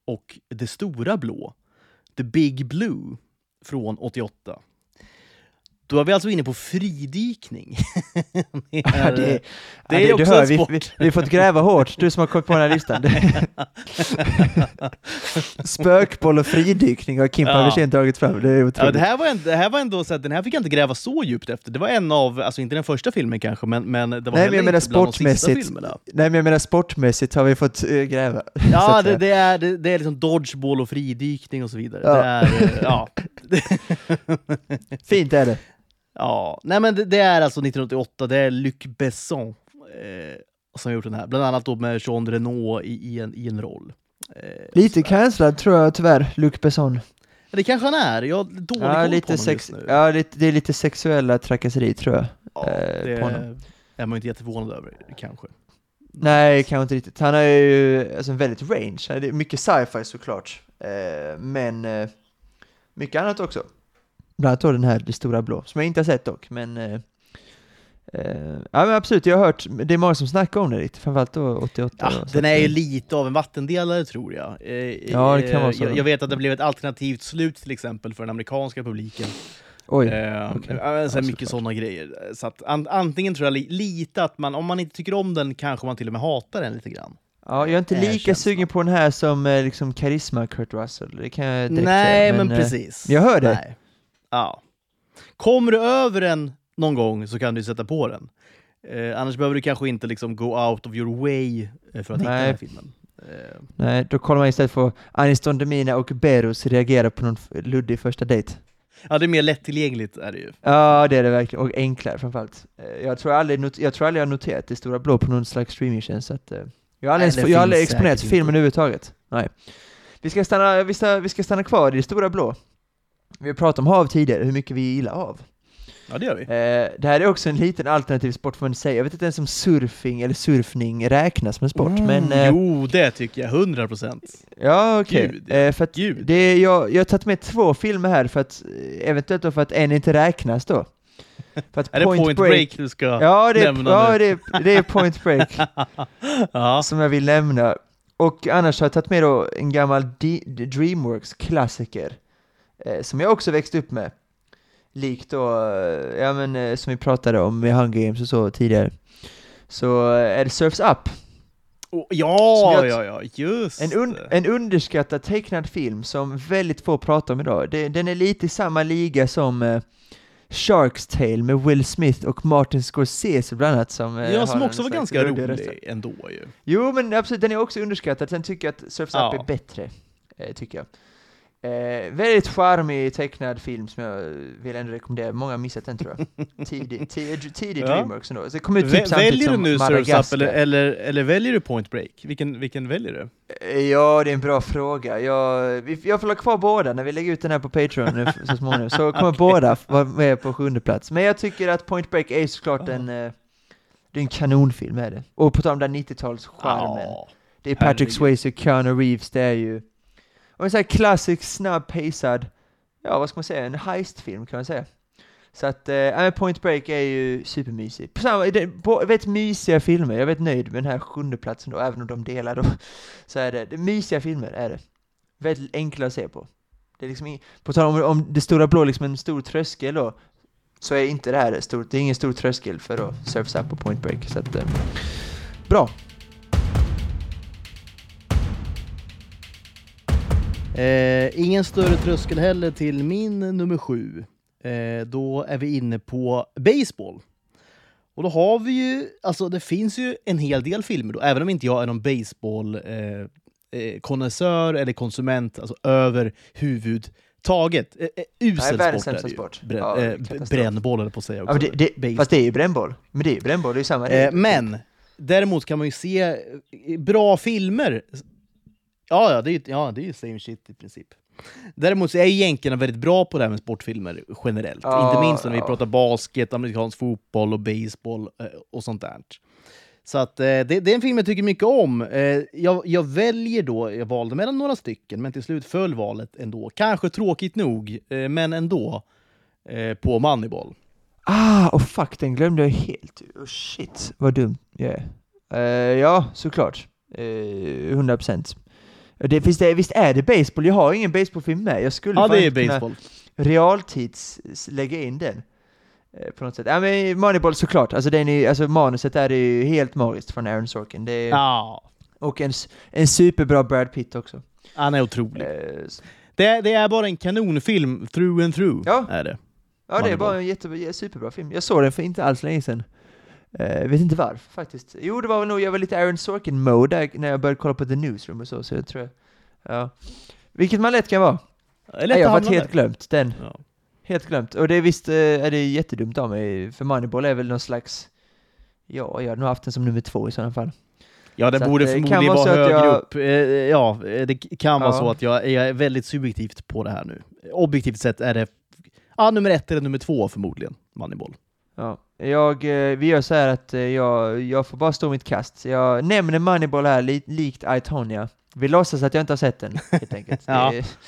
och det stora blå, the big blue, från 88. Då är vi alltså inne på fridykning. det Ja, är, det, det ja, är du också en vi, sport. vi, vi har fått gräva hårt, du som har kommit på den här listan. Spökboll och fridykning har Kim Ja. Paversén tagit fram, det är otroligt. Ja, det, här var en, det här var ändå så att den här fick jag inte gräva så djupt efter. Det var en av, alltså inte den första filmen kanske, men, men det var Nej, men heller menar inte bland de sista sportmässigt. filmerna. Nej men jag menar sportmässigt har vi fått eh, gräva. Ja, det, det, är, det, det är liksom dodgeball och fridykning och så vidare. Ja. Det är, eh, ja. Fint är det. Ja, nej men det, det är alltså 1988, det är Luc Besson eh, som har gjort den här. Bland annat då med Jean Reno i, i, en, i en roll. Eh, Lite cancellad tror jag tyvärr, Luc Besson. Det kanske han är, jag har dålig Ja, koll på lite honom sex, just nu. ja lite, det är lite sexuella trakasserier tror jag. Ja, eh, det på är man ju inte jätteförvånad över, kanske. Nej, kanske inte riktigt. Han har ju alltså, en väldigt range. Det är mycket sci-fi såklart. Eh, men eh, mycket annat också. Bland annat då den här Det stora blå, som jag inte har sett dock. Men, eh, eh, ja, men absolut, jag har hört, det är många som snackar om det lite, framförallt då 88. Ja, den är ju eh, lite av en vattendelare tror jag. Eh, Ja, det kan eh, vara så. Jag, jag vet att det blev ett alternativt slut till exempel för den amerikanska publiken. Oj, Eh, okej. ja, men så mycket sådana grejer. Så att an, antingen tror jag li, lite att man, om man inte tycker om den, kanske man till och med hatar den lite grann. ja, jag är inte är lika känslan. sugen på den här som eh, liksom karisma Kurt Russell, det kan jag direkt Nej, säga. men, eh, precis. jag hör det. Nej. Ja. Kommer du över den någon gång så kan du sätta på den. Eh, annars behöver du kanske inte liksom go out of your way eh, för att hitta den Nej. filmen. Eh, Nej, då kollar man istället på Aniston Demina och Berus reagera på någon luddig första dejt. ja, det är mer lättillgängligt är det ju. Ja, det är det verkligen. Och enklare framförallt. Eh, Jag tror aldrig, jag tror aldrig jag har noterat det stora blå på någon slags streamingtjänst. Så att, eh, jag har aldrig, Nej, ens, jag har aldrig exponerat filmen inte. överhuvudtaget. Nej. Vi ska, stanna, vi, ska, vi ska stanna kvar i det stora blå. Vi har pratat om hav tidigare, hur mycket vi gillar hav. Ja, det gör vi. Eh, det här är också en liten alternativ sport får man säga. Jag vet inte ens om surfing eller surfning räknas som en sport, men... Eh, Jo, det tycker jag. 100 procent. Ja, okej. Gud, Eh, för att Gud. det är, jag, jag har tagit med två filmer här för att, eh, eventuellt då för att en inte räknas då. För att Är det Point, break, du ska Ja, det är, nämna ja nu? det, är, det är Point Break ja. som jag vill nämna. Och annars har jag tagit med då en gammal D- Dreamworks-klassiker som jag också växte upp med. Likt då, eh, ja men eh, som vi pratade om med Hunger Games och så tidigare. Så eh, är det Surfs Up. Oh, ja, ja, ja, just En, un, en underskattad tecknad film som väldigt få pratar om idag. Det, den är lite i samma liga som eh, Sharks Tale med Will Smith och Martin Scorsese bland annat som eh, Ja, som också var ganska rolig röst. ändå ju. Jo, men absolut, den är också underskattad. Sen tycker jag att Surfs Ja. Up är bättre, eh, tycker jag. Eh, väldigt charmig tecknad film som jag vill ändå rekommendera. Många har missat den tror jag. Tidig, tidig, tidig Ja. Dreamworks ändå. Så det kom ut typ Vä- väljer du nu Surf's Up eller, eller, eller väljer du Point Break? Vilken, vilken väljer du? Eh, Ja, det är en bra fråga. Jag, jag får ha kvar båda när vi lägger ut den här på Patreon nu så småningom. Så kommer båda vara med på sjunde plats. Men jag tycker att Point Break är såklart en, eh, det är en kanonfilm är det. Och på tal om den 90-talscharmen. Ja. Det är Patrick herregud. Swayze och Keanu Reeves, det är ju en sån här klassisk, snabb-pacead, ja vad ska man säga, en heistfilm kan man säga. Så att, eh, Point Break är ju supermysig. På samma, det, på, vet mysiga filmer, jag är väldigt nöjd med den här sjunde platsen då, även om de delar då. Så är det, det mysiga filmer är det. Väldigt enkla att se på. Det är liksom, på tal om, om det stora blå liksom en stor tröskel då, så är inte det här stort, det är ingen stor tröskel för att Surf's på Point Break. Så att, eh, bra. Eh, ingen större tröskel heller till min nummer sju. Eh, då är vi inne på baseball. Och då har vi ju, alltså det finns ju en hel del filmer då, även om inte jag är någon baseball eh, eh, konnässör eller konsument, alltså överhuvudtaget. Eh, usel världens sport är det ju. sport. Brän, Ja, eh, brännboll jag på att säga Ja, också. men det, det, fast det är ju brännboll. Men det är ju brännboll, det är ju samma. Men däremot kan man ju se bra filmer. Ja, ja, det är ju ja, det är ju same shit i princip. Däremot så är ju jänkarna väldigt bra på det här med sportfilmer generellt. Ja, Inte minst när vi ja. pratar basket, amerikansk fotboll och baseball eh, och sånt där. Så att, eh, det, det är en film jag tycker mycket om. Eh, jag, jag väljer då, jag valde mellan några stycken, men till slut föll valet ändå. Kanske tråkigt nog, men ändå, på Moneyball. Ah, och fuck, den glömde jag helt. Oh, shit, vad dumt jag är. Eh, ja, såklart. Uh, 100 procent. Det, visst, är, visst är det baseball? Jag har ingen baseballfilm med. Jag skulle Ja, det är kunna baseball. realtids s- lägga in den. eh, på något sätt. Ja, men Moneyball såklart. Alltså, den är, alltså manuset är ju helt magiskt från Aaron Sorkin. Det är, Ja, Och en, en superbra Brad Pitt också. han är otrolig. S- Det, det är bara en kanonfilm through and through. Ja. Är det. Ja, det är bara en jättebra, superbra film. Jag såg den för inte alls länge sedan. Uh, vet inte varför faktiskt. Jo, det var väl nog, jag var lite Aaron Sorkin-mode när jag började kolla på The Newsroom och så, så jag tror Ja. Vilket man lätt kan vara. Lätt Nej, jag att har varit helt där. glömt den. Ja. Helt glömt. Och det är visst, eh, är det jättedumt av mig, för Moneyball är väl någon slags Ja, jag har nog haft den som nummer två i sådana fall. Ja, det Så att borde det kan förmodligen vara vara att högre jag- upp. Eh, Ja, det kan vara Ja. så att jag, jag är väldigt subjektivt på det här nu. Objektivt sett är det ja, nummer ett eller nummer två förmodligen, Moneyball. Ja. Jag, eh, vi gör så här att eh, jag, jag får bara stå mitt kast. Jag nämner Moneyball här li, likt Itonia. Vi låtsas att jag inte har sett den, helt enkelt. Ja. det,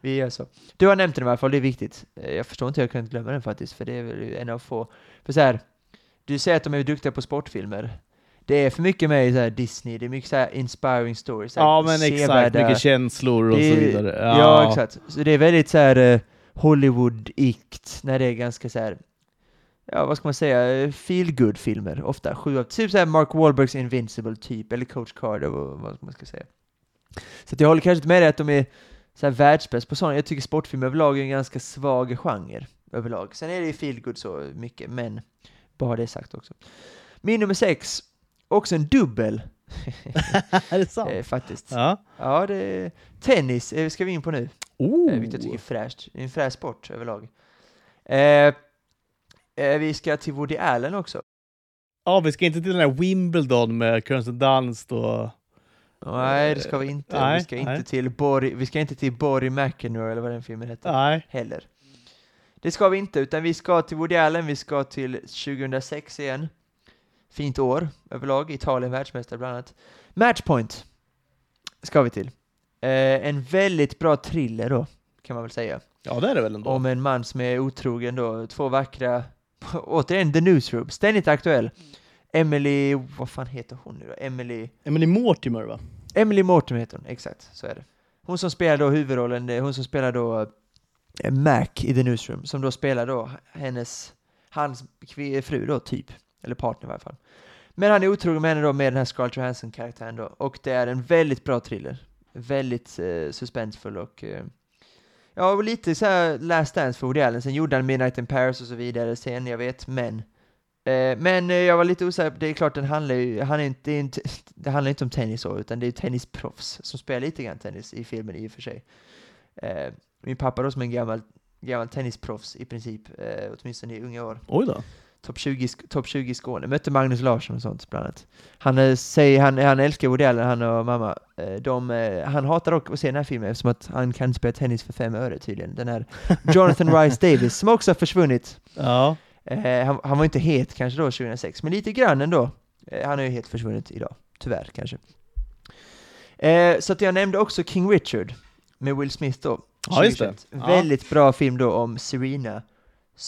vi gör så. Du har nämnt den i alla fall, det är viktigt. Eh, Jag förstår inte hur jag kan glömma den faktiskt, för det är väl en av få. För så här, du säger att de är duktiga på sportfilmer. Det är för mycket med så här Disney, det är mycket så här inspiring stories. så Ja, men exakt. Mycket känslor och det så är- vidare. Ja. exakt. Så det är väldigt så här Hollywood-ikt, när det är ganska så här ja vad ska man säga, feel good filmer ofta. Sju av, typ såhär Mark Wahlbergs Invincible typ, eller Coach Carter, vad, man ska säga. Så jag håller kanske inte med dig att de är så här världsbäst på sådana. Jag tycker sportfilm överlag är en ganska svag genre överlag. Sen är det ju feel good så mycket, men bara det sagt också. Min nummer sex, också en dubbel, är det sant? eh, faktiskt. Ja. Ja, det är tennis eh, ska vi in på nu. Oh. Eh, vilket jag tycker är fräscht. Det är en fräsch sport överlag. Eh, vi ska till Woody Allen också. Ja, vi ska inte till den här Wimbledon med Kirsten Dunst och... Nej, det ska vi inte. Nej, vi, ska nej. inte till Borg, vi ska inte till Borg McEnroe eller vad den filmen heter. Nej. Heller. Det ska vi inte, utan vi ska till Woody Allen, vi ska till 2006 igen. Fint år överlag, Italien världsmästare bland annat. Matchpoint ska vi till. Eh, en väldigt bra thriller då, kan man väl säga. Ja, det är det väl ändå. Om en man som är otrogen då, två vackra, återigen The Newsroom, ständigt aktuell. Emily, vad fan heter hon nu då? Emily, Emily Mortimer, va? Emily Mortimer heter hon, exakt, så är det. Hon som spelar då huvudrollen, hon som spelar då eh, Mac i The Newsroom, som då spelar då hennes, hans fru då, typ. Eller partner i varje fall. Men han är otrogen med henne då med den här Scarlett Johansson-karaktären då, och det är en väldigt bra thriller. Väldigt eh, suspensfull och eh, Ja, och lite så här Last Dance för Woody Allen, sen gjorde han Midnight in Paris och så vidare sen, jag vet, men eh, men eh, jag var lite osäker, det är klart den handlar ju, han är inte, det, är inte, det handlar inte om tennis så, utan det är tennisproffs som spelar lite grann tennis i filmen i och för sig. Eh, min pappa då som är en gammal, gammal tennisproffs i princip, eh, åtminstone i unga år. Oj då. Topp 20, i Sk- topp 20 i Skåne. Mötte Magnus Larsson och sånt bland annat. Han, eh, säger, han, han älskar Woody Allen, han och mamma. Eh, de, eh, han hatar dock att se den här filmen eftersom att han kan spela tennis för fem öre tydligen. Den här Jonathan Rice Davis som också har försvunnit. Ja. Han, han var inte het kanske då 2006, men lite grann ändå. Han har ju helt försvunnit idag, tyvärr kanske. Så att jag nämnde också King Richard med Will Smith då. Ja, just det. 2021. Ja. Väldigt bra film då om Serena,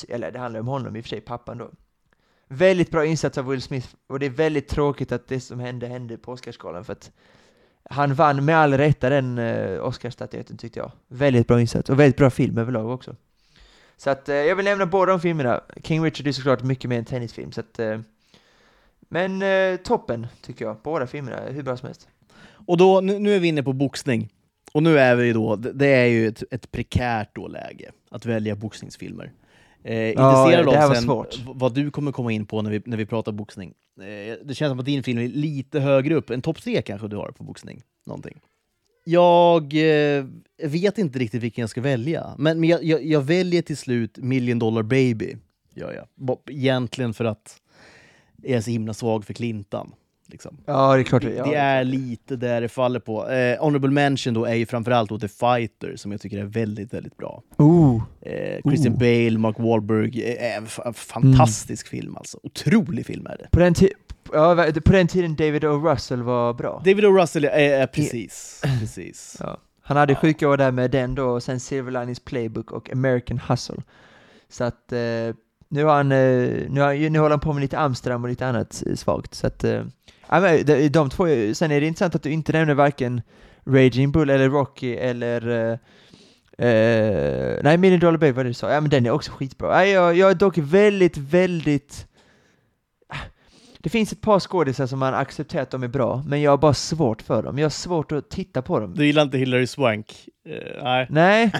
eller det handlar om honom i och för sig, pappan då. Väldigt bra insats av Will Smith, och det är väldigt tråkigt att det som hände hände på Oscarsgalan för att han vann med all rätta den eh, Oscarsstatyetten tyckte jag. Väldigt bra insats, och väldigt bra film överlag också. Så att eh, jag vill nämna båda de filmerna. King Richard är såklart mycket mer en tennisfilm, så att eh, men eh, toppen, tycker jag. Båda filmerna, hur bra som helst. Och då, nu, nu är vi inne på boxning. Och nu är vi då, det det är ju ett, ett prekärt då läge att välja boxningsfilmer. Eh, intresserad här av sen svårt. vad du kommer komma in på när vi, när vi pratar boxning. Eh, det känns som att din film är lite högre upp, en topp tre kanske du har på boxning. Någonting. Jag eh, vet inte riktigt vilken jag ska välja, men, men jag, jag, jag väljer till slut Million Dollar Baby. Gör jag. Egentligen för att jag är så himla svag för Clintan. Liksom. Ja, det är klart. Det, ja, det är lite där det faller på. Eh, Honorable mention då är ju framförallt The Fighter som jag tycker är väldigt, väldigt bra. Oh, Eh, Christian Oh. Bale, Mark Wahlberg, eh, en f- fantastisk film alltså. Otrolig film är det. på, den ja, på den tiden David O. Russell var bra. David O. Russell är, är precis, precis. Ja. Han hade Ja. sjuka år där med den då, och sen Silver Linings Playbook och American Hustle. Så att eh, nu, har han, eh, nu, har, nu håller han på med lite Amsterdam och lite annat eh, svagt. Så att, eh, ja, men de, de två, sen är det intressant att du inte nämner varken Raging Bull eller Rocky eller uh, uh, nej, Million Dollar Baby var det du sa. Ja, men den är också skitbra. Nej, jag, jag är dock väldigt, väldigt det finns ett par skådisar som man accepterar att de är bra, men jag har bara svårt för dem. Jag har svårt att titta på dem. Du gillar inte Hillary Swank? Eh, nej. Nej,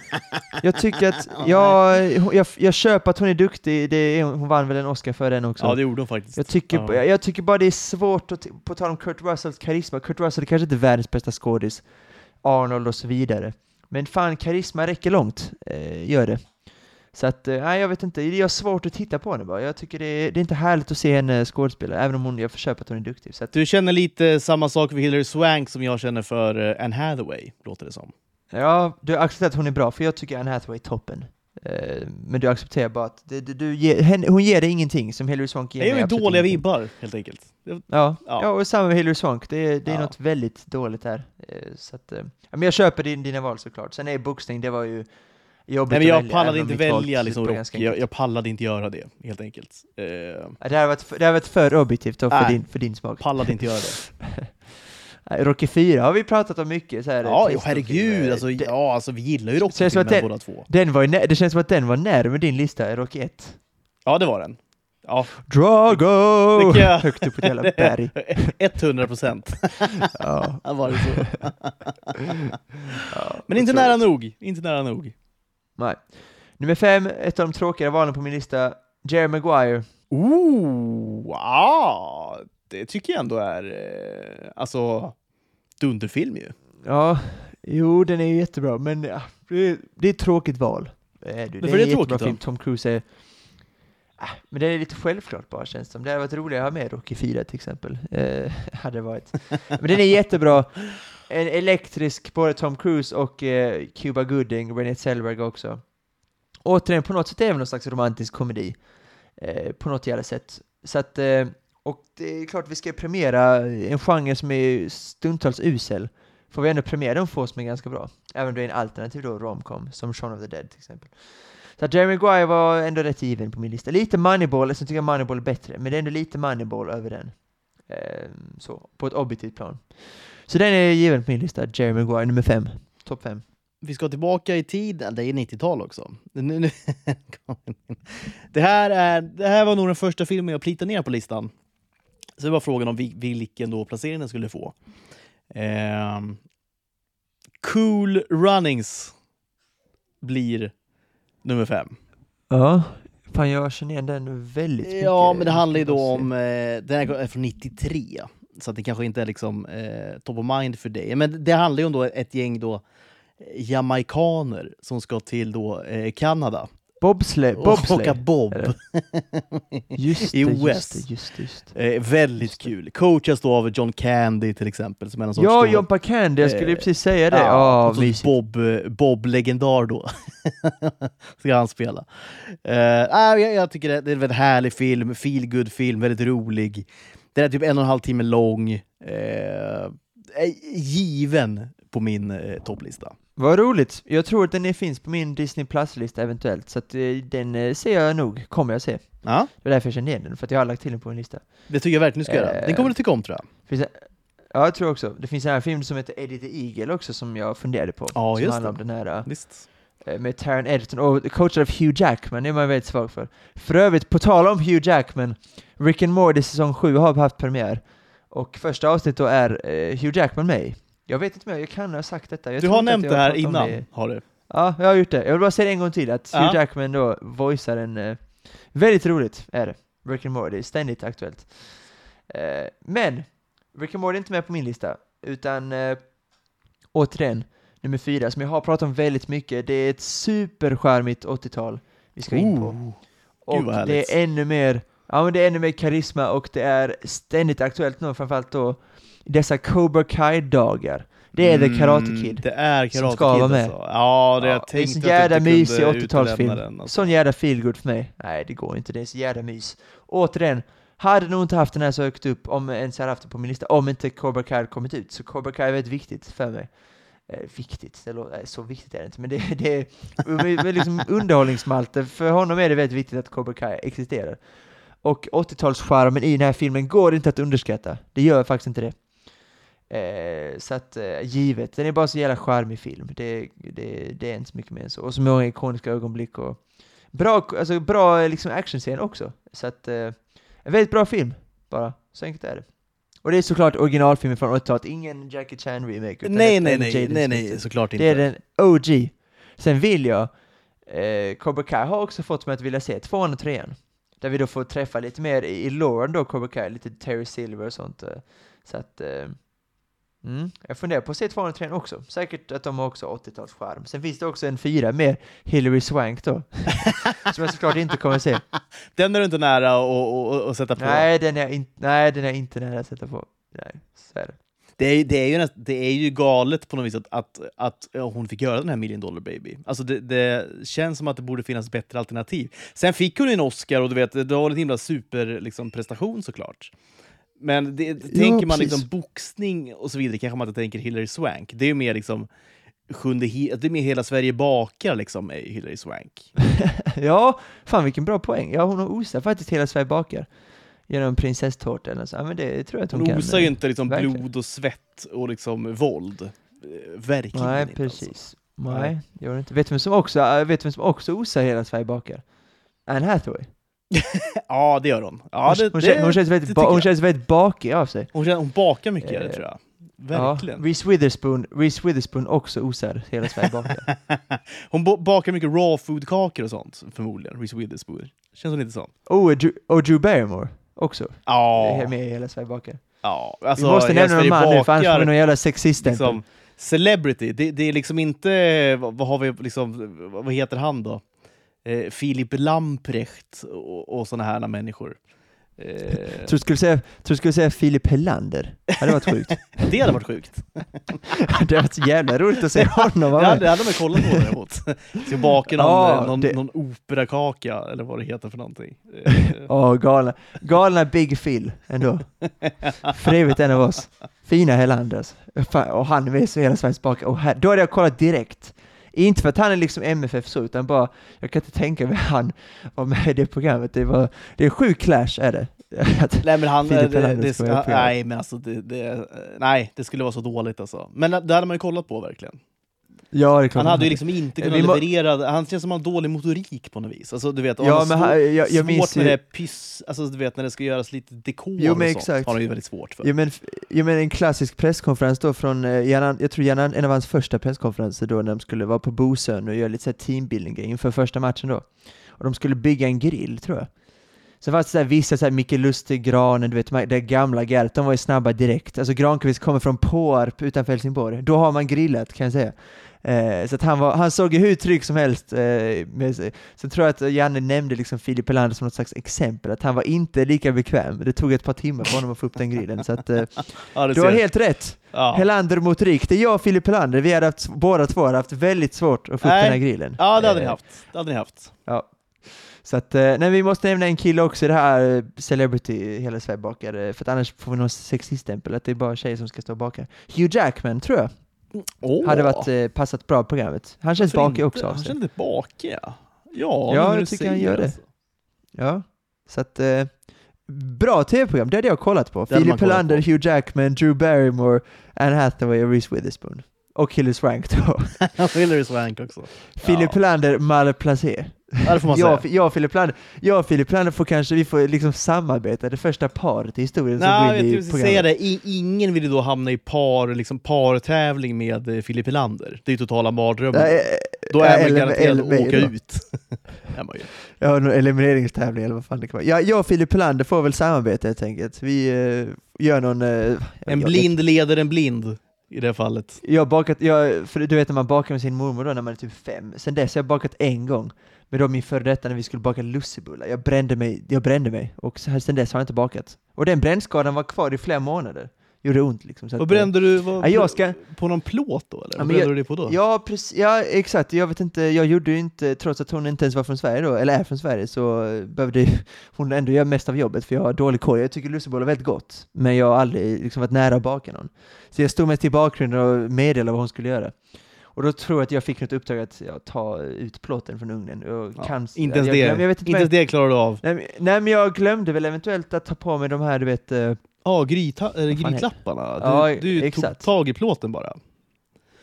jag tycker att, jag, jag, jag köper att hon är duktig, det är, hon vann väl en Oscar för den också. Ja, det gjorde hon faktiskt. jag, tycker, Ja. jag, jag tycker bara det är svårt att, på tal om Kurt Russells karisma, Kurt Russell är kanske inte världens bästa skådis, Arnold och så vidare. Men fan, karisma räcker långt, eh, gör det. Så att, eh, nej jag vet inte, det är svårt att titta på henne bara. Jag tycker det är, det är inte härligt att se henne skådespela, även om hon, jag får köpa att hon är duktig. Så att, Du känner lite samma sak för Hillary Swank som jag känner för eh, Anne Hathaway, låter det som. Ja, du accepterar att hon är bra, för jag tycker Anne Hathaway är toppen. Eh, men du accepterar bara att det, du, du ger, henne, hon ger dig ingenting som Hillary Swank ger Det är mig ju dåliga vibbar, helt enkelt. Ja, Ja. ja. och samma med Hillary Swank, det, är- det är Ja. något väldigt dåligt här. Eh, så att, eh, men jag köper din, dina val såklart. Sen är boxning, det var ju jobbigt Nej, men jag pallade inte välja liksom Rocky, jag, jag pallade inte göra det, helt enkelt. Ja, Det här varit, det här varit för objektivt då för, Nej. din, för din smak. pallade inte göra det. Rocky 4 har vi pratat om mycket. Så här, Ja, jo, herregud, alltså, Det- ja, alltså vi gillar ju det- båda två. Den var det känns som att den var närmare din lista, Rocky 1. Ja, det var den. Ja, Drago! Jag- Högt upp på ett jävla berg. 100 procent Ja. var det så. Ja, Men inte nära nog. Inte nära nog. Nej. Nummer fem, ett av de tråkigare valen på min lista, Jerry Maguire. Ooh, ja, det tycker jag ändå är eh, alltså dunderfilm ju. Ja, jo den är ju jättebra, men ja, det, är, det är ett tråkigt val. Det är, det. Är är det en jättebra film, Tom Cruise är... Ah, men det är lite självklart bara känns det som. Det hade varit roligare att ha med Rocky 4 till exempel. Eh, hade det varit. Men den är jättebra. En elektrisk, både Tom Cruise och eh, Cuba Gooding, René Zellweger också. Återigen, på något sätt är det någon slags romantisk komedi. Eh, på något jävla sätt. Så att, eh, och det är klart vi ska premiera en genre som är stundtals usel. Får vi ändå premiera de få som är ganska bra. Även om det är en alternativ då, romcom, som Shaun of the Dead till exempel. Så att Jeremy Guy var ändå rätt given på min lista. Lite Moneyball, sen tycker jag Moneyball är bättre, men det är ändå lite Moneyball över den. Eh, så, på ett objektivt plan. Så den är given på min lista, Jeremy Maguire, nummer fem. Topp fem. Vi ska tillbaka i tiden, det är 90-tal också. Det, här är, det här var nog den första filmen jag plitade ner på listan. Så det var frågan om vi- vilken då placering den skulle få. Ehm, cool Runnings blir nummer fem. Ja, fan jag känner igen den väldigt mycket. Ja, men det handlar ju då om... Eh, den här är från 93, så att det kanske inte är liksom, eh, top of mind för dig. Men det handlar ju om då ett gäng då, jamaikaner som ska till då eh, Kanada Bobsleigh. och Bobsleigh. åka bob. Just det, i just OS. det, just det, just det. Eh, väldigt kul. Coachas då av John Candy till exempel, som är sorts Ja, Jompa Candy, jag skulle eh, precis säga det. Ja, mysigt. Bob, eh, Bob-legendar då. Ska han spela. Uh, jag, jag tycker det, det är en väldigt härlig film, feel good film väldigt rolig. Den är typ en och en halv timme lång. eh, är given på min eh, topplista. Vad roligt. Jag tror att den finns på min Disney Plus-lista eventuellt, så att, eh, den eh, ser jag nog, kommer jag se. Ja, Det är därför jag känner igen den, för att jag har lagt till den på en lista. det tycker jag verkligen du ska göra. Den kommer du tycka om tror jag. Finns ja, jag tror också. Det finns en här film som heter Eddie the Eagle också, som jag funderade på. Ja, som just handlar det. om den här Visst. Eh, med Taron Egerton och coachad av Hugh Jackman, det är man väldigt svag för. För övrigt, på tal om Hugh Jackman, Rick and Morty säsong 7 har haft premiär. Och första avsnittet då är eh, Hugh Jackman med. Jag vet inte om jag, kan ha sagt detta. Jag Du har nämnt det här innan, det. har du. Ja, jag har gjort det. Jag vill bara säga det en gång till, att Ja. Hugh Jackman då voicear en... Eh, väldigt roligt är det. Rick and Morty, ständigt aktuellt. Eh, men, Rick and Morty är inte med på min lista, utan eh, återigen, nummer fyra, som jag har pratat om väldigt mycket, det är ett superskärmigt 80-tal vi ska in på. Ooh. Och det är ännu mer, ja men det är ännu mer karisma och det är ständigt aktuellt nu, framförallt då dessa Cobra Kai-dagar. Det är The Karate Mm, Kid. Det är som Karate ska Kid vara med. alltså. Ja, det Ja, jag det är tänkte så jävla mysig kunde 80-talsfilm. utelämna den, alltså. Sån jävla feelgood för mig. Nej, det går inte. Det är så jävla mys. Återigen, hade nog inte haft den här så högt upp om jag ens hade haft den på min lista, om inte Cobra Kai kommit ut. Så Cobra Kai är väldigt viktigt för mig. Eh, viktigt, eller eh, så viktigt är det inte, men det, det är med, liksom underhållningsmalte. För honom är det väldigt viktigt att Cobra Kai existerar. Och 80-talscharmen i den här filmen går inte att underskatta. Det gör faktiskt inte det. Eh, så att, eh, givet, den är bara så jävla charmig film. Det, det, det är inte så mycket mer än så. Och så många ikoniska ögonblick och bra, alltså bra liksom actionscen också. Så att, eh, en väldigt bra film, bara. Så enkelt är det. Och det är såklart originalfilmen från 80-talet, ingen Jackie Chan remake. utan Nej, nej, nej, Jaden nej, Smith. nej, såklart inte. Det är den OG. Sen vill jag, eh, Cobra Kai har också fått mig att vilja se tvåan och trean. Där vi då får träffa lite mer i, i loren då, Cobra Kai, lite Terry Silver och sånt. Eh, så att, eh, mm, jag funderar på att se tvåan och trean också. Säkert att de har också 80-talscharm. Sen finns det också en fyra med Hillary Swank då. som jag såklart inte kommer att se. Den är du inte nära att sätta på. Nej, den är, in, nej, den är inte nära att sätta på. Nej, så är det. Det, är, det, är ju näst, det är ju galet på något vis att, att, att hon fick göra den här Million Dollar Baby. Alltså det, det känns som att det borde finnas bättre alternativ. Sen fick hon en Oscar och du vet, det var en himla super liksom, såklart. Men det, tänker man precis. liksom boxning och så vidare kanske man inte tänker Hillary Swank. Det är ju mer liksom sjunde det är mer Hela Sverige bakar liksom med Hillary Swank. ja, fan vilken bra poäng. Ja, hon osat faktiskt hela Sverige bakar. Genom prinsesstårta eller så. Ja, men det tror jag att hon, Hon kan. osar ju inte liksom verkligen. blod och svett och liksom våld. Eh, Verkligen Nej, inte. Alltså. precis. Nej, det gör hon inte. Vet du vem som också, vet vem som också osar hela Sverige bakar? Anne Hathaway. Ja, det gör hon. Ja, hon, det, hon, det, känns, hon, känns väldigt ba- hon känns väldigt bakig av sig. Hon, känner, hon bakar mycket, Eh, det tror jag. Verkligen. Ja, Reese Witherspoon, Reese Witherspoon också osar hela Sverige bakar. hon bakar mycket raw food-kakor och sånt, förmodligen. Reese Witherspoon. Känns hon inte sån? oh, och Drew, och Drew Barrymore också. Ja. Är med i hela Sverige bakar. ja. Alltså, Vi måste nämna någon man nu, för annars får vi någon jävla sexiststämpel. liksom, Celebrity, det, det är liksom inte... Vad har vi liksom... Vad heter han då? Eh, Filip Lamprecht och, och såna här människor. Eh, Tror du skulle säga, tror skulle säga Filip Hellander? Hade varit sjukt. det hade varit sjukt. det hade varit så jävla roligt att se honom Det hade, det hade man kollat på däremot. Baka någon, Ja, eh, någon, det- någon operakaka, eller vad det heter för någonting. Åh, galna, galna Big Phil ändå. För evigt en av oss. Fina Hellanders. Och han är så hela Sveriges bakare. Och här, då hade jag kollat direkt. Inte för att han är liksom MFF så, utan bara, jag kan inte tänka mig han var med i det programmet. Det, var, det är en sjuk clash är det. Nej men han, Filip det, det, ska nej men alltså det, det, nej det skulle vara så dåligt alltså. Men det hade man ju kollat på verkligen. Ja, är Han hade ju liksom inte Eh, kunnat må- leverera, han känns som han har dålig motorik på något vis. Alltså du vet, Ja, men han, jag, jag svårt med ju... det pyss, alltså du vet när det ska göras lite dekor Jo, men och sånt, exakt. har han ju väldigt svårt för. Ja men, ja men en klassisk presskonferens då från, eh, jag tror Jan, en av hans första presskonferenser då när de skulle vara på Bosön och göra lite så här teambuilding inför första matchen då. Och de skulle bygga en grill tror jag. Sen fanns det så här, vissa, så här, Micke Lustig-Granen, du vet, det gamla gardet, de var ju snabba direkt. Alltså Granqvist kommer från Påarp utanför Helsingborg. Då har man grillat, kan jag säga. Eh, så att han, var, han såg ju hur trygg som helst eh, med. Så tror jag att Janne nämnde liksom Filip Helander som något slags exempel, att han var inte lika bekväm. Det tog ett par timmar för honom att få upp den grillen. Så att, eh, Ja, du har helt rätt. ja. Helander mot Rik. Det är jag och Filip Helander, vi hade haft, båda två hade haft väldigt svårt att få upp Nej. den här grillen. ja, det hade ni Eh, haft. Det hade ni haft. Ja. Så att, eh, nej, vi måste nämna en kille också i det här eh, Celebrity hela Sverige bakar, för att annars får vi någon sexiststämpel, att det är bara tjejer som ska stå och baka. Hugh Jackman, tror jag, Åh, hade varit, eh, passat bra på programmet. Han känns varför bakig inte? också Han sig. känns lite bakig, ja. Ja, Ja, jag tycker han gör det. alltså. Ja, så att eh, bra tv-program, det hade jag kollat på. Philip Helander. Hugh Jackman, Drew Barrymore, Anne Hathaway och Reese Witherspoon. Och Hilary Swank då. Hillary Swank också. Philip Helander, malplacé. Ja, det får man Jag, säga. jag och Filip Lander, jag och Filip Lander får kanske, vi får liksom samarbeta, det första paret i historien som Nej, går jag in vet, i jag ska säga programmet. det. I, ingen vill ju då hamna i par, liksom partävling med eh, Filip Helander. Det är ju totala mardrömmen. Nej, Då är man eller- garanterad att åka ut. är man ju. Ja, någon elimineringstävling eller vad fan det kan vara. Ja, jag och Filip Lander får väl samarbeta helt enkelt. Vi eh, gör någon... eh, En jag, blind leder en blind i det fallet. Jag har bakat, jag, för du vet när man bakar med sin mormor då när man är typ fem. Sen dess har jag bakat en gång. Med då min före detta när vi skulle baka lussebullar. Jag brände mig, jag brände mig. Och så- sen dess har jag inte bakat. Och den brännskadan var kvar i flera månader. Gjorde ont liksom. Så att, eh, brände du? Vad, Ja, jag ska, På någon plåt då eller? Ja, Vad men brände jag- du det på då? Ja, precis, ja, exakt. Jag vet inte, jag gjorde ju inte, trots att hon inte ens var från Sverige då, eller är från Sverige, så eh, behövde hon ändå göra mest av jobbet, för jag har dålig koll. Jag tycker lussebullar är väldigt gott, men jag har aldrig liksom varit nära att baka någon. Så jag stod mest i bakgrunden och meddelade vad hon skulle göra. Och då tror jag att jag fick något uppdrag att ja, ta ut plåten från ugnen. Och Ja, kan, inte ens jag, det, jag vet inte, ens det klarar du av. nej, nej, men jag glömde väl eventuellt att ta på mig de här, du vet, eh, Ja, gryta, eller fan grytlapparna. Du, Ja, du tog exakt. tag i plåten bara.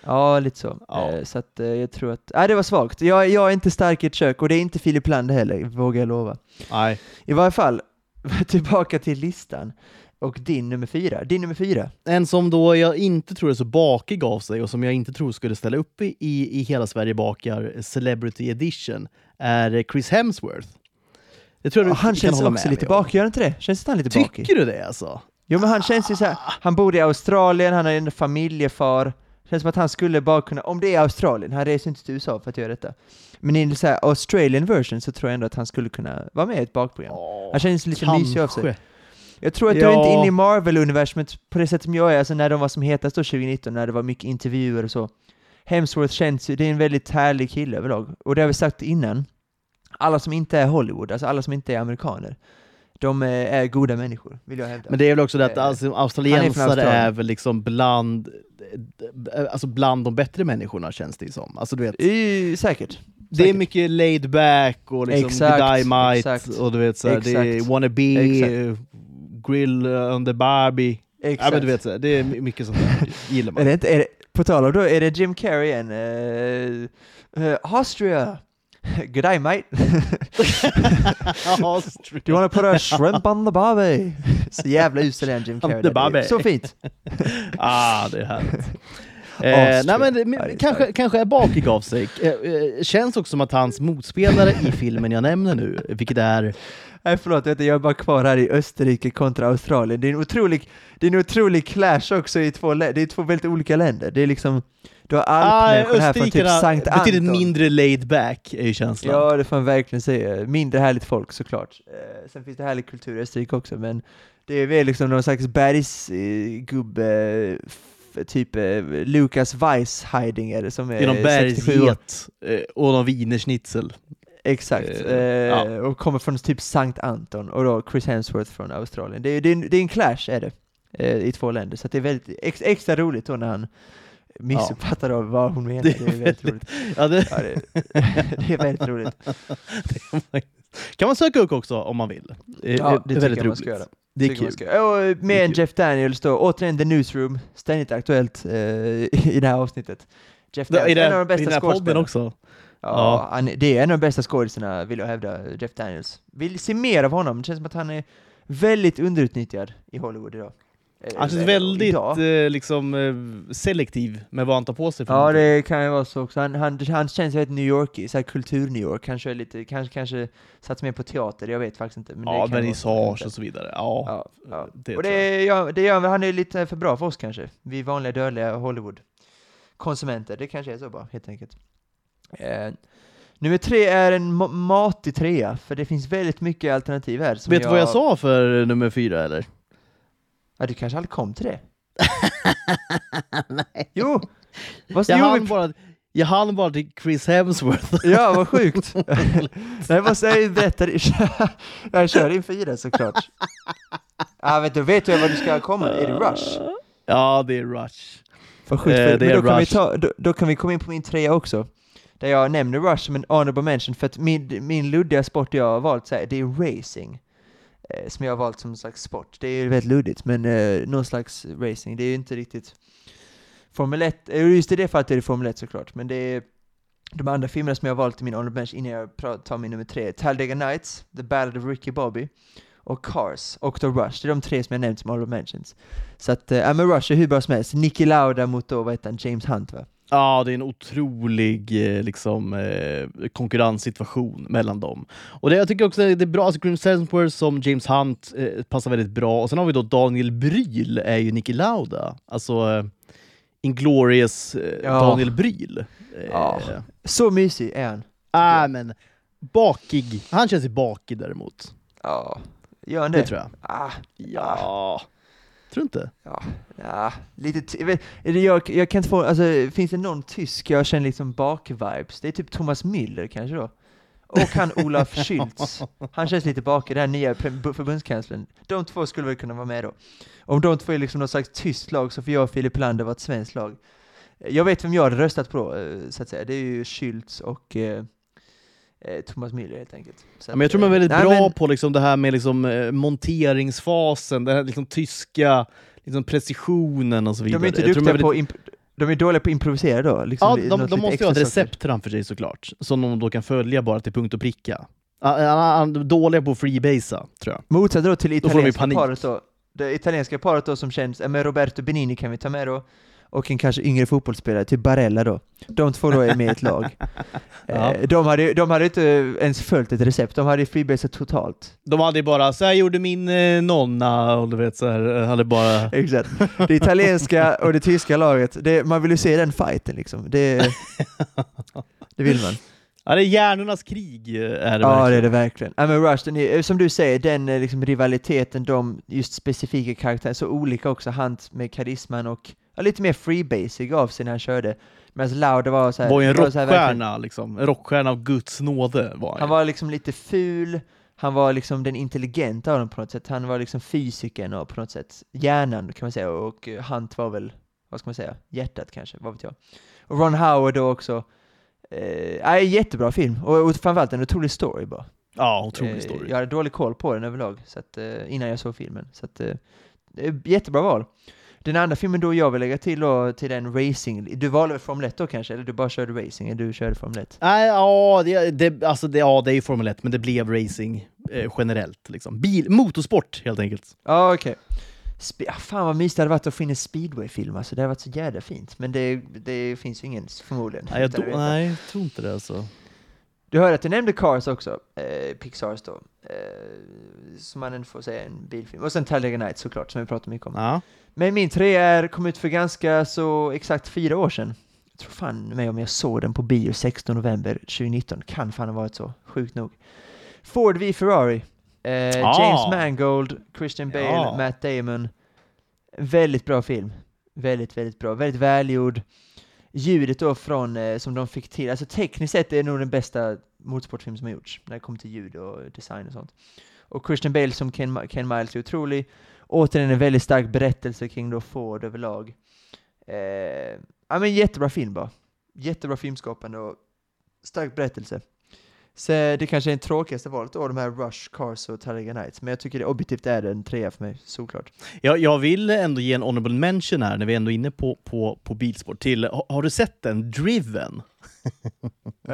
Ja, lite så. Ja. Eh, Så att eh, jag tror att, nej det var svagt. Jag, jag är inte stark i ett kök och det är inte Filip Lander heller, vågar jag lova. Nej. I varje fall, tillbaka till listan. Och din nummer fyra. Din nummer fyra. En som då jag inte tror är så bakig av sig och som jag inte tror skulle ställa upp i, i, Hela Sverige bakar Celebrity Edition är Chris Hemsworth. Det tror jag Ja, han känns också lite bakig, gör inte det? Känns inte han lite bakig? Tycker du det alltså? Jo men han känns ju så här, han bor i Australien, han är en familjefar. Känns som att han skulle bara kunna, om det är Australien, han reser inte till USA för att göra detta. Men i en så här Australian version så tror jag ändå att han skulle kunna vara med i ett bakprogram. Han känns lite mysig av sig. Jag tror att du Ja. är inte inne i Marvel-universumet på det sätt som jag är, alltså när de var som hetast då 2019, när det var mycket intervjuer och så. Hemsworth känns ju, det är en väldigt härlig kille överlag. Och det har vi sagt innan, alla som inte är Hollywood, alltså alla som inte är amerikaner, de eh, är goda människor, vill jag hävda. Men det är väl också det att Eh, alltså, är australiensare Australien. är väl liksom bland, alltså bland de bättre människorna känns det som. Alltså, du vet, I, säkert. det är säkert. mycket laid back och liksom Exakt, dynamite exakt, och du vet såhär, det är wannabe, exakt. Grill the barbie. Ja Exakt. men du vet det är my- mycket sånt där gillar man. Är det inte, är det, på tal om då, är det Jim Carrey igen? Uh, uh, Austria! Good day mate! Ja, Do you wanna put a shrimp on the barbie? Så jävla usel är Jim Carrey. the där. Det är barbie. Så fint! ah, det är härligt. Eh, Austria. nej, men, det- Ja, kanske, kanske är bakig av sig. Eh, eh, känns också som att hans motspelare i filmen jag nämner nu, vilket är Nej förlåt, jag är bara kvar här i Österrike kontra Australien. Det är en otrolig, det är en otrolig clash också i två länder. Det är två väldigt olika länder. Det är liksom, du har ah, alpmänniskor här från typ Sankt Anton. betydligt mindre laid back, är ju känslan. Ja, det får man verkligen säga. Mindre härligt folk såklart. Eh, sen finns det härlig kultur i Österrike också, men det är väl liksom någon slags bergsgubbe, typ eh, Lukas Weisheidinger som är Det är någon 67 år. bergsget eh, och någon wienerschnitzel. Exakt, Eh, eh, ja. och kommer från typ Sankt Anton, och då Chris Hemsworth från Australien. Det är, det är, en, det är en clash, är det, eh, i två länder, så det är väldigt ex, extra roligt då när han missuppfattar av vad hon menar. Det Det är väldigt roligt. Ja, det, Ja, det, det är väldigt roligt. kan man söka upp också om man vill. Eh, Ja, eh, det är väldigt roligt. göra. Det är kul. Och eh, med en. Jeff Daniels då, återigen The Newsroom, ständigt aktuellt eh, i det här avsnittet. Jeff I Daniels, en av de I bästa skådespelarna. också. Ja. Han, det är en av de bästa skådisarna, vill jag hävda, Jeff Daniels. Vill se mer av honom, det känns som att han är väldigt underutnyttjad i Hollywood idag. Eh, Han känns eh, väldigt idag. eh, liksom, eh, selektiv med vad han tar på sig. för Ja, någonting. det kan ju vara så också. Han, han, han känns väldigt New Yorkig, såhär kultur-New York. Kanske lite, kanske, kanske satsar mer på teater, jag vet faktiskt inte. Men ja, så, vernissage och så vidare. Ja, Ja, ja. det och det gör, det gör han är lite för bra för oss kanske. Vi vanliga dödliga Hollywood-konsumenter. Det kanske är så bara, helt enkelt. Eh, nummer tre är en ma- matig trea, för det finns väldigt mycket alternativ här. Vet du vad jag sa för nummer fyra eller? Ja, du kanske aldrig kom till det? Nej. Jo! Vad Jag jo, hann, bara, jag hann bara till Chris Hemsworth. Ja, vad sjukt! Nej, vad säger du? Berätta det. Jag kör in fyra såklart. Ja, vet du, vet du vad du ska komma? Är det Rush? Ja, det är Rush. Vad sjukt, Eh, det men då kan, ta, då, då kan vi komma in på min trea också. Där jag nämner Rush som en honorable mention, för att min, min luddiga sport jag har valt så här, det är racing. Eh, som jag har valt som en slags sport. Det är ju väldigt luddigt, men eh, någon slags racing. Det är ju inte riktigt Formel 1, eh, just i det fallet är det Formel 1 såklart, men det är de andra filmerna som jag har valt i min honorable mention innan jag tar min nummer tre, Talladega Nights, The Ballad of Ricky Bobby och Cars och då Rush. Det är de tre som jag nämnt som honorable mentions. Så att, eh, ja men Rush är hur bra som helst. Nicky Lauda mot då, vad heter han, James Hunt va? Ja, det är en otrolig eh, liksom, eh, konkurrenssituation mellan dem. Och det, jag tycker också det är bra, alltså Chris Hemsworth som James Hunt eh, passar väldigt bra. Och sen har vi då Daniel Bryl, är ju Niki Lauda. Alltså eh, Inglorious eh, Ja. Daniel Bryl. Eh, Ja. Så mysig är han. ah, men bakig. Han känns ju bakig däremot. Ja, gör han det? Det tror jag. Ah, Ja. Tror du inte? ja, ja, lite jag, jag, kan inte få, alltså finns det någon tysk jag känner liksom bak-vibes? Det är typ Thomas Müller kanske då? Och han Olaf Schültz. Han känns lite bakig, den här nya förbundskanslern. De två skulle väl kunna vara med då. Om de två är liksom någon slags tyskt lag så får jag och Filip Lander vara ett svenskt lag. Jag vet vem jag hade röstat på då, eh, så att säga. Det är ju Schültz och eh, Thomas Müller helt enkelt. Så men jag tror man är väldigt eh, bra nej, men- på liksom det här med liksom, eh, monteringsfasen, den här liksom, tyska liksom, precisionen och så vidare. De är inte duktiga väldigt- på de är dåliga på att improvisera då? Liksom Ja, de, de måste ju ha ett saker. recept framför sig såklart, som de då kan följa bara till punkt och pricka. Dåliga på att freebasea, tror jag. Motsatt då till Då italienska panik. paret då. Det italienska paret då som känns, men Roberto Benini kan vi ta med då, och en kanske yngre fotbollsspelare, typ Barella då. De två då är med i ett lag. Ja. Eh, de, hade, de hade inte ens följt ett recept, de hade freebasat totalt. De hade bara, så här gjorde min eh, nonna, och du vet så här, eh, hade bara... Exakt. Det italienska och det tyska laget, det, man vill ju se den fighten liksom. Det, det vill man. Ja, det är hjärnornas krig, är det Ja, det verkligen. är det verkligen. Ja, men Rush, är, som du säger, den liksom, rivaliteten, de just specifika karaktärer, så olika också, Hunt med karisman och ja, lite mer freebasic av sig när han körde. Medan Lauda var så här, var ju en så här rockstjärna, liksom. En rockstjärna av Guds nåde var han Han var liksom lite ful, han var liksom den intelligenta av dem på något sätt, han var liksom fysiken och på något sätt hjärnan kan man säga, och eh, Hunt var väl, vad ska man säga, hjärtat kanske, vad vet jag. Och Ron Howard då också. Eh, nej, jättebra film, och, och framförallt en otrolig story bara. Ja, otrolig Eh, story. Jag hade dålig koll på den överlag, så att, eh, innan jag såg filmen. Så att, eh, det är jättebra val. Den andra filmen då jag vill lägga till då, till den racing, du valde väl Formel 1 då kanske, eller du bara körde racing, eller du körde Formel 1? Nej, ja, det, det, alltså det, ja, det är ju Formel 1, men det blev racing eh, generellt. Liksom. Bil, motorsport, helt enkelt. Ja, okej. Spe- ah, fan vad mysigt det hade varit att få in en speedway-film, alltså det hade varit så jävla fint. Men det, det finns ju ingen förmodligen. Nej, jag, do, nej, jag tror inte det alltså. Du hörde att du nämnde Cars också, eh, Pixars då. Eh, som man ändå får säga en bilfilm. Och sen Talladega Nights såklart, som vi pratar mycket om. Ja. Men min tre är, kom ut för ganska så exakt fyra år sedan. Jag tror fan med om jag såg den på bio 16 november 2019. Kan fan ha varit så, sjukt nog. Ford v Ferrari. Eh, Ah. James Mangold, Christian Bale, Ja. Matt Damon. Väldigt bra film. Väldigt, väldigt bra. Väldigt välgjord. Ljudet då från, eh, som de fick till, alltså tekniskt sett är det nog den bästa motorsportfilm som har gjorts, när det kommer till ljud och design och sånt. Och Christian Bale som Ken, Ken Miles är otrolig. Återigen en väldigt stark berättelse kring då Ford överlag. Eh, ja men jättebra film bara. Jättebra filmskapande och stark berättelse. Så det kanske är det tråkigaste valet av de här Rush, Cars och Talladega Nights, men jag tycker det objektivt är det en trea för mig, såklart. Jag, jag vill ändå ge en honorable mention här, när vi ändå är inne på, på, på bilsport. Till, har, har du sett den? Driven? Uh,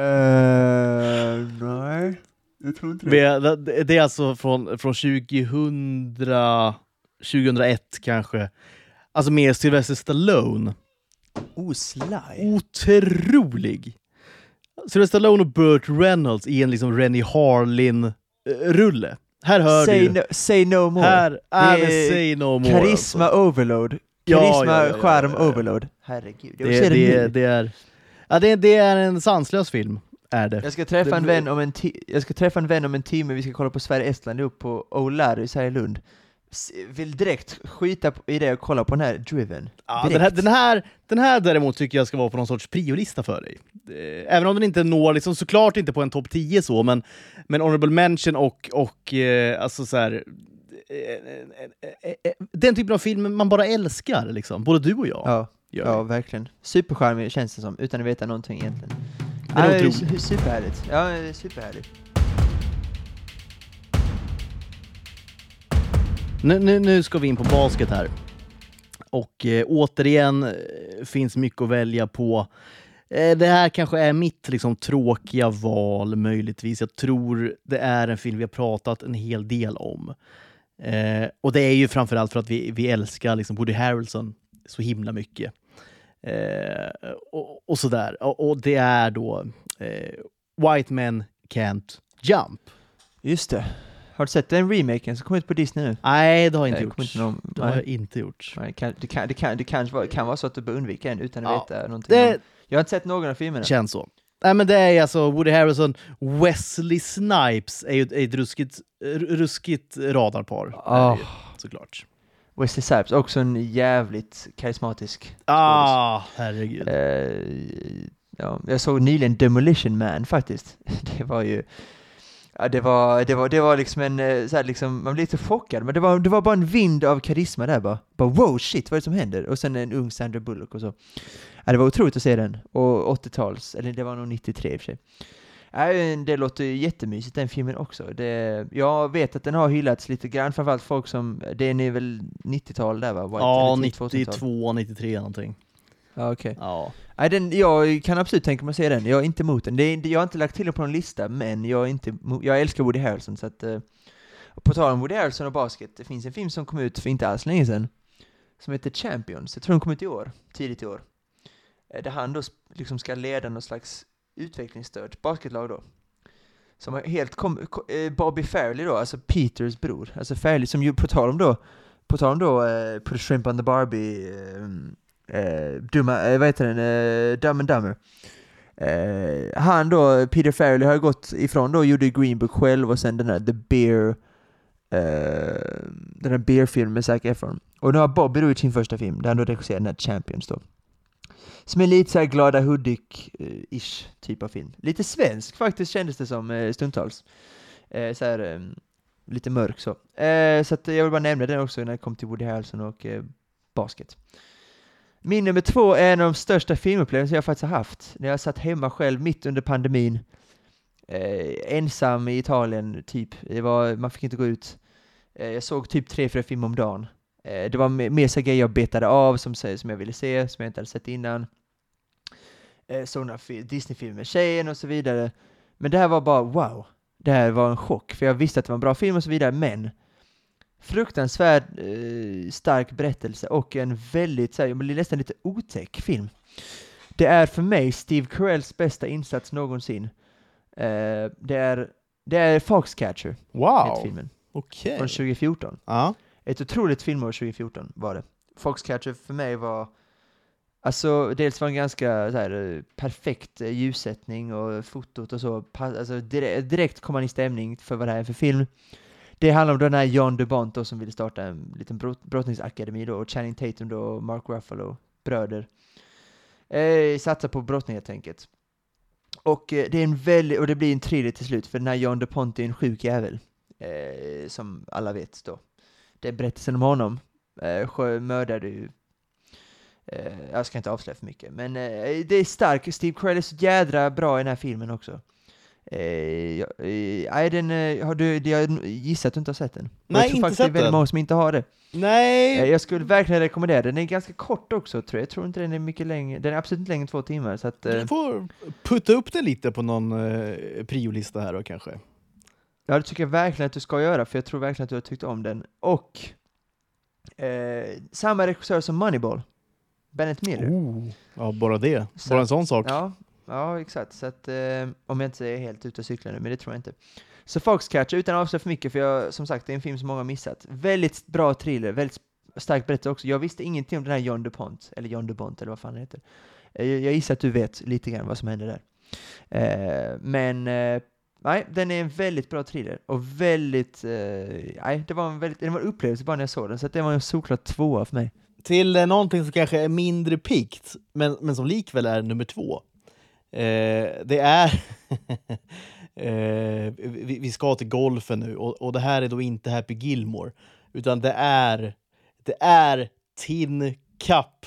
nej, jag tror inte Det, det, det är alltså från, från 2000, 2001 kanske. Alltså med Sylvester Stallone. Oh, Sly. Otrolig! Sylvester Stallone och Burt Reynolds i en liksom Rennie Harlin-rulle. Här hör Say du. no, say no more. Här är Det Say No More. Karisma alltså. overload. Karisma, ja, ja. overload. Herregud, jag Det, se den det, nu. det, är, ja, det, det är en sanslös film, är det. Jag ska träffa Det en vän om en Jag ska träffa en vän om en timme, vi ska kolla på Sverige-Estland ihop på O'Larrys här i Lund. Vill direkt skita i det och kolla på den här Driven. Ja, den, här, den, här, den här däremot tycker jag ska vara på någon sorts priolista för dig. Eh, Även om den inte når, liksom, såklart inte på en topp 10 så, men, men honorable mention och, och eh, alltså så här, eh, den typen av film man bara älskar, liksom. både du och jag. Ja, gör ja verkligen. Supercharmig känns det som, utan att veta någonting egentligen. Den är Ja, superhärligt. Ja, det är superhärligt. Nu, nu, nu ska vi in på basket här. Och eh, återigen eh, finns mycket att välja på. Eh, det här kanske är mitt liksom, tråkiga val möjligtvis. Jag tror det är en film vi har pratat en hel del om. Eh, och det är ju framförallt för att vi, vi älskar liksom, Woody Harrelson så himla mycket. Eh, och, och sådär. Och, och det är då eh, White Men Can't Jump. Just det. Har du sett den remaken som kom ut på Disney nu? Nej, det har jag inte gjort. inte någon- Det har jag inte gjort. Nej, kan, det, kan, det, kan, det kan, vara, kan vara så att du bör undvika den utan att Ja, veta någonting. Det om. Jag har inte sett någon av filmerna. känns så. Nej, men det är alltså Woody Harrelson, Wesley Snipes är ju ett, är ett ruskigt, ruskigt radarpar. Ah. ju, såklart. Wesley Snipes, också en jävligt karismatisk Ah, herregud. Eh, ja, jag såg nyligen Demolition Man faktiskt. Det var ju Ja, det var, det var, det var liksom en, eh, så här, liksom, man blev lite chockad, men det var, det var bara en vind av karisma där bara. Bara wow, shit, vad är det som händer? Och sen en ung Sandra Bullock och så. Ja, det var otroligt att se den. Och 80-tals, eller det var nog 93 i och för sig. Ja, det låter ju jättemysigt den filmen också. Det, jag vet att den har hyllats lite grann, framförallt folk som, den är väl 90-tal där va? White, ja, eller tidigt 2000-tal. 92, 93 någonting. Ja, okej. Ja. Nej, den, jag kan absolut tänka mig att se den, jag är inte emot den. Det är, jag har inte lagt till den på någon lista, men jag, är inte, jag älskar Woody Harrelson, så att... Eh, på tal om Woody Harrelson och basket, det finns en film som kom ut för inte alls länge sedan, som heter Champions. Jag tror den kom ut i år, tidigt i år. Eh, där han då liksom ska leda någon slags utvecklingsstört basketlag då. Som helt kom, ko- eh, Bobby Fairley då, alltså Peters bror. Alltså Fairley som ju, på tal om då, på tal om då, eh, a Shrimp on the Barbie, eh, eh, dumma, eh, vad heter den, eh, Dumb and Dumber. Eh, han då, Peter Farrelly har gått ifrån då, gjorde Green Book själv och sen den där The Bear, eh, den där Bear-filmen med Zac Efron. Och nu har Bobby då gjort sin första film, där han då regisserar den här Champions då. Som är lite såhär glada Hudik-ish typ av film. Lite svensk faktiskt kändes det som eh, stundtals. Eh, så här, eh, lite mörk så. Eh, så att jag vill bara nämna den också när det kom till Woody Harrelson och eh, basket. Min nummer två är en av de största filmupplevelser jag faktiskt har haft. När jag satt hemma själv mitt under pandemin. Eh, ensam i Italien, typ. Det var, man fick inte gå ut. Eh, jag såg typ tre, fyra filmer om dagen. Eh, det var mer så grejer jag betade av som, som jag ville se, som jag inte hade sett innan. Eh, såg några Disney-filmer med tjejen och så vidare. Men det här var bara wow. Det här var en chock, för jag visste att det var en bra film och så vidare, men fruktansvärt eh, stark berättelse och en väldigt, så här, jag blir nästan lite otäck film. Det är för mig Steve Carells bästa insats någonsin. Eh, det är, det är Foxcatcher, Wow, filmen, okej. från 2014. Ja. Ett otroligt filmår 2014 var det. Foxcatcher för mig var, alltså dels var en ganska här, eh, perfekt eh, ljussättning och fotot och så, alltså direkt, direkt kom man i stämning för vad det här är för film. Det handlar om den här John DeBont då som ville starta en liten brott, brottningsakademi då, och Channing Tatum då, och Mark Ruffalo, bröder. Eh, satsar på brottning helt enkelt. Och eh, det är en väldigt, och det blir en thriller till slut, för den här John DuPont är en sjuk jävel. Eh, som alla vet då. Det är berättelsen om honom. Eh, mördade ju Eh, jag ska inte avslöja för mycket, men eh, det är starkt. Steve Carell är så jädra bra i den här filmen också. Eh, eh, nej, den, eh, har du, jag gissar att du inte har sett den? Nej, jag tror inte faktiskt det är sett väldigt den. många som inte har det. Nej! Eh, jag skulle verkligen rekommendera den. Den är ganska kort också, tror jag. Jag tror inte den är mycket längre. Den är absolut inte längre än två timmar, så att... Du får putta upp det lite på någon eh, priolista här då kanske. Ja, det tycker jag verkligen att du ska göra, för jag tror verkligen att du har tyckt om den. Och Eh, samma regissör som Moneyball. Bennett Miller. Oh. Ja, bara det. Så- Bara en sån sak. Ja, ja exakt. Så att, eh, om jag inte är helt ute och cyklar nu, men det tror jag inte. Så Foxcatcher, utan att avslöja för mycket, för jag, som sagt, det är en film som många har missat. Väldigt bra thriller, väldigt starkt berättelse också. Jag visste ingenting om den här John DuPont, eller John DuPont, eller vad fan han heter. Eh, jag, jag gissar att du vet lite grann vad som hände där. Eh, men, eh, nej, den är en väldigt bra thriller. Och väldigt, eh, nej, det var en väldigt, det var en upplevelse bara när jag såg den, så att det var en solklar tvåa för mig. Till eh, någonting som kanske är mindre pikt, men, men som likväl är nummer två. Eh, det är... eh, vi, vi ska till golfen nu, och, och det här är då inte Happy Gilmore, utan det är, det är Tin Cup.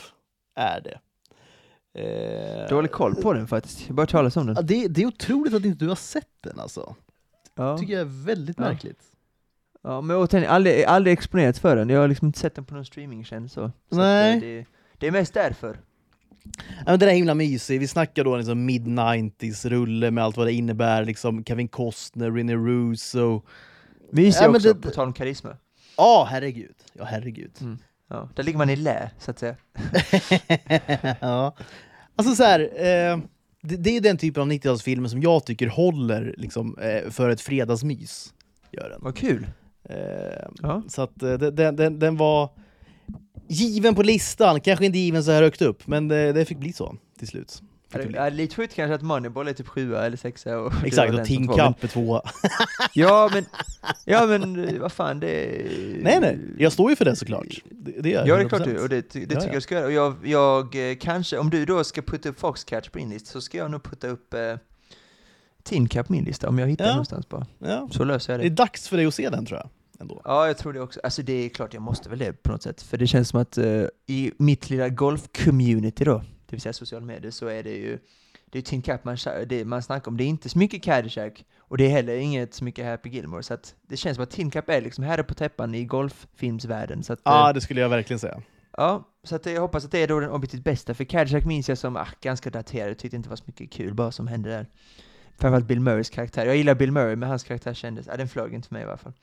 Är det. Eh, Dålig koll på den faktiskt, jag bara talas om den. det, det är otroligt att inte du har sett den alltså. Ja. tycker jag är väldigt Ja. märkligt. Ja, men återigen, aldrig, aldrig exponerat för den. Jag har liksom inte sett den på någon streamingtjänst så. så Nej. Att, eh, det, det är mest därför. Ja, den är himla mysig. Vi snackar då liksom mid-90s-rulle med allt vad det innebär. Liksom Kevin Costner, Rene Russo. Mysig Ja, också, det- på tal om karisma. Ja, herregud. Ja, herregud. Ja, där ligger man i lä, så att säga. ja. Alltså så här, eh, det, det är den typen av 90-talsfilmer som jag tycker håller liksom, eh, för ett fredagsmys. Gör den. Vad kul. Eh, Ja. Så att eh, den, den, den var given på listan, kanske inte given så här högt upp, men det, det fick bli så till slut. Är det är lite sjukt kanske att Moneyball är typ sjua eller sexa och Exakt, och men- Cup är tvåa. Ja men, ja men eh, vad fan det är... Nej, nej, jag står ju för det såklart. Det, det gör Ja jag det är klart 100%. du, och det, det Ja, tycker ja. jag ska göra. Och jag, jag eh, kanske, om du då ska putta upp Foxcatch på din lista så ska jag nog putta upp eh, Cup på min lista, om jag hittar Ja. någonstans bara. Ja. Så löser jag Det det. är dags för dig att se den tror jag. Ändå. Ja, jag tror det också. Alltså det är klart jag måste väl det på något sätt. För det känns som att eh, i mitt lilla golf-community då, det vill säga sociala medier, så är det ju det är Tin Cup man, det man snackar om. Det är inte så mycket Caddyshack och det är heller inget så mycket Happy Gilmore. Så att det känns som att Tin Cup är liksom här på täppan i golffilmsvärlden. Ja, eh, det skulle jag verkligen säga. ja, så att jag hoppas att det är då den objektivt bästa. För Caddyshack minns jag som ah, ganska daterad, jag tyckte inte det var så mycket kul bara som hände där. Framförallt Bill Murrays karaktär. Jag gillar Bill Murray, men hans karaktär kändes, ja den flög inte för mig i alla fall.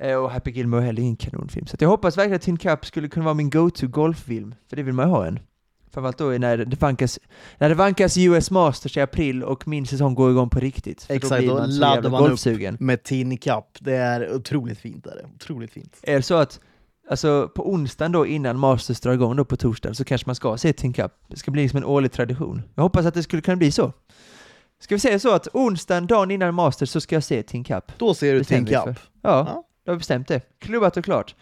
Eh, Och Happy Gilmore är heller ingen kanonfilm. Så jag hoppas verkligen att Tin Cup skulle kunna vara min go-to golffilm, för det vill man ju ha en. Framförallt då när det vankas, när det vankas US Masters i april och min säsong går igång på riktigt. Exakt, då då man laddar man upp. golfsugen. Med Tin Cup, det är otroligt fint. Är det. Otroligt fint. Är det så att, alltså på onsdagen då innan Masters drar igång då på torsdag så kanske man ska se Tin Cup. Det ska bli liksom en årlig tradition. Jag hoppas att det skulle kunna bli så. Ska vi säga så att onsdagen, dagen innan Masters, så ska jag se Tin Cup? Då ser du Tin Cup. Ja, Ja. Jag har bestämt det. Klubbat och klart.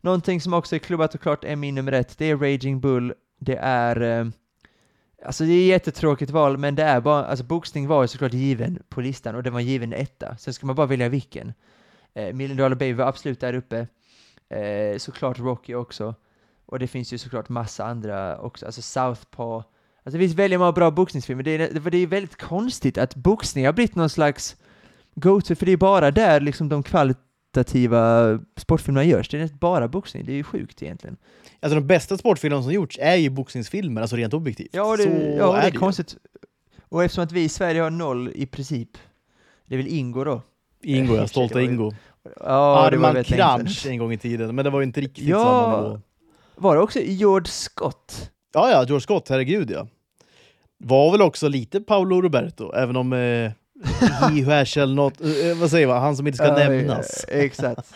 Någonting som också är klubbat och klart är min nummer ett, det är Raging Bull. Det är... Eh, alltså det är ett jättetråkigt val, men det är bara... Alltså boxning var ju såklart given på listan och den var given etta. Sen ska man bara välja vilken. Eh, Million Dollar Baby var absolut där uppe. Eh, såklart Rocky också. Och det finns ju såklart massa andra också, alltså Southpaw. Alltså det finns väldigt många bra boxningsfilmer. Det är, det är väldigt konstigt att boxning har blivit någon slags go-to, för det är bara där liksom de kvalit kvalitativa sportfilmerna görs. Det är bara boxning, det är ju sjukt egentligen. Alltså de bästa sportfilmerna som gjorts är ju boxningsfilmer, alltså rent objektivt. Ja, det, Så ja, det är, ju. konstigt. Och eftersom att vi i Sverige har noll i princip, det är väl Ingo då? Ingo, ja, stolta Ingo. Ja, det Arman sedan. en gång i tiden, men det var ju inte riktigt Ja. samma nivå. Var det också George Scott? Ja, ja, George Scott, herregud ja. Var väl också lite Paolo Roberto, även om eh, he who shall not, eh, vad säger man, han som inte ska Ja, nämnas. eh, Exakt.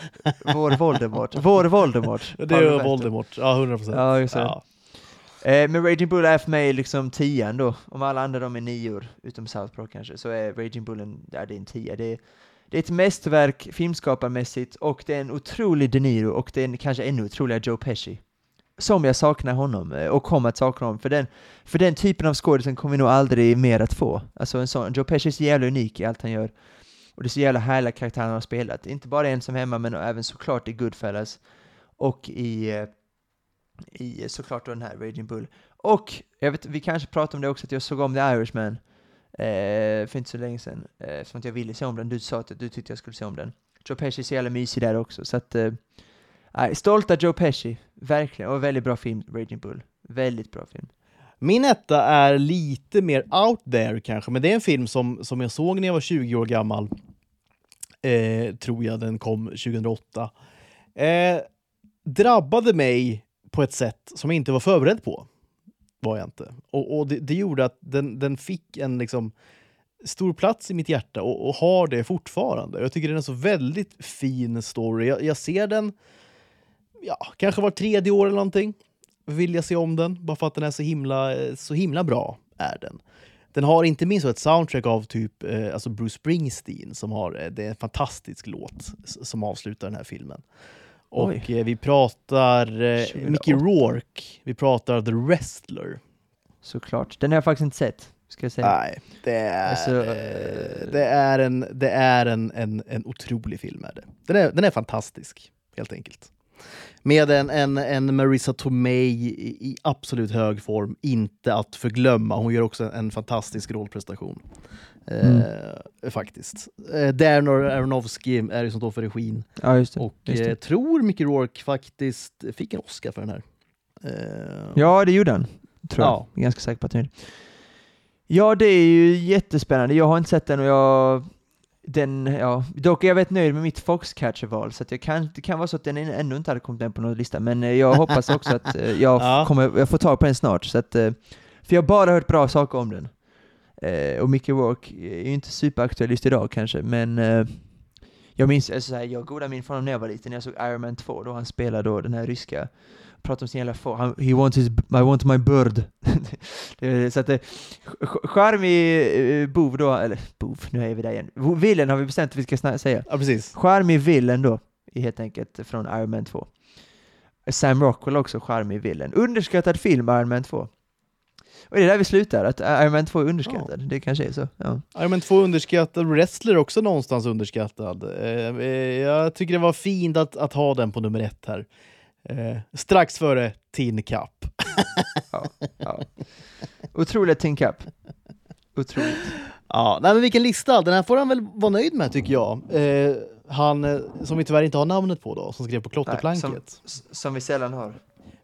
Vår Voldemort. Vår Voldemort. Det är. Voldemort, ja 100 procent. Ja, just. Ja. Eh, men Raging Bull är för mig liksom tian då. Om alla andra de är nior, utom South Park kanske, så är Raging Bull en, ja, det är en tia. Det är, det är ett mästerverk filmskaparmässigt och det är en otrolig De Niro och det är en kanske ännu otroligare Joe Pesci. Som jag saknar honom eh, och kommer att sakna honom. För den, för den typen av skådisen kommer vi nog aldrig mer att få. Alltså en sån, Joe Pesci är så jävla unik i allt han gör. Och det är så jävla härliga karaktärer han har spelat. Inte bara i Ensam hemma men även såklart i Goodfellas och i, eh, i såklart då den här Raging Bull. Och jag vet, vi kanske pratade om det också, att jag såg om The Irishman eh, för inte så länge sedan. Eh, eftersom att jag ville se om den. Du sa att du tyckte jag skulle se om den. Joe Pesci är så jävla mysig där också. Så att, eh, nej, stolta Joe Pesci, verkligen. Och väldigt bra film, Raging Bull. Väldigt bra film. Min etta är lite mer out there kanske, men det är en film som, som jag såg när jag var 20 år gammal. Eh, tror jag den kom 2008. Eh, drabbade mig på ett sätt som jag inte var förberedd på. Var jag inte. Och, och det, det, gjorde att den, den fick en liksom stor plats i mitt hjärta och, och, har det fortfarande. Jag tycker den är en så väldigt fin story. Jag, jag ser den ja, kanske var tredje år eller någonting. Vill jag se om den, bara för att den är så himla, så himla bra. är den. Den har inte minst ett soundtrack av typ eh, alltså Bruce Springsteen som har eh, det är en fantastisk låt som avslutar den här filmen. Och eh, vi pratar eh, Mickey Rourke, vi pratar The Wrestler. Såklart. Den har jag faktiskt inte sett. Ska jag säga. Nej, det är, alltså, eh, det är, en, det är en, en, en otrolig film. Är det. Den, är, den är fantastisk, helt enkelt. Med en, en, en Marissa Tomei i, i, absolut hög form, inte att förglömma. Hon gör också en, en fantastisk rollprestation. Mm. Eh, faktiskt. Eh, Darren Aronofsky är det som står för regin. Ja, just det, och just det. Eh, tror Mickey Rourke faktiskt fick en Oscar för den här. Eh, ja, det gjorde han. Tror jag. jag är ganska säker på att han Ja, det är ju jättespännande. Jag har inte sett den och jag den, ja, dock är jag väldigt nöjd med mitt Foxcatcher-val, så jag kan, det kan vara så att den ännu inte hade kommit med på någon lista, men eh, jag hoppas också att eh, jag, ja. kommer, jag får tag på den snart. Så att, eh, för jag har bara hört bra saker om den. Och Mickey Rourke är ju inte superaktuell just idag kanske, men jag minns, alltså, jag har goda minnen från när jag var liten, när jag såg Iron Man 2, då han spelade då den här ryska pratar om sin jävla får. he wants his, I want my bird. så att det, charmig eh, bov då, eller bov, nu är vi där igen. Villen har vi bestämt att vi ska säga. Ja, precis. Charmig villen då, helt enkelt från Iron Man 2. Sam Rockwell också charmig villen. Underskattad film, Iron Man 2. Och det är där vi slutar, att Iron Man 2 är underskattad. Ja. Det kanske är så. Ja. Iron Man 2 underskattad, Wrestler också någonstans underskattad. Eh, eh, jag tycker det var fint att, att ha den på nummer ett här. Eh, strax före Tin Cup. ja, ja. Otroligt Tin Cup. Otroligt. Ja, nej, men vilken lista! Den här får han väl vara nöjd med tycker jag. Eh, han eh, som vi tyvärr inte har namnet på då, som skrev på klotterplanket. Nej, som, som, vi sällan har.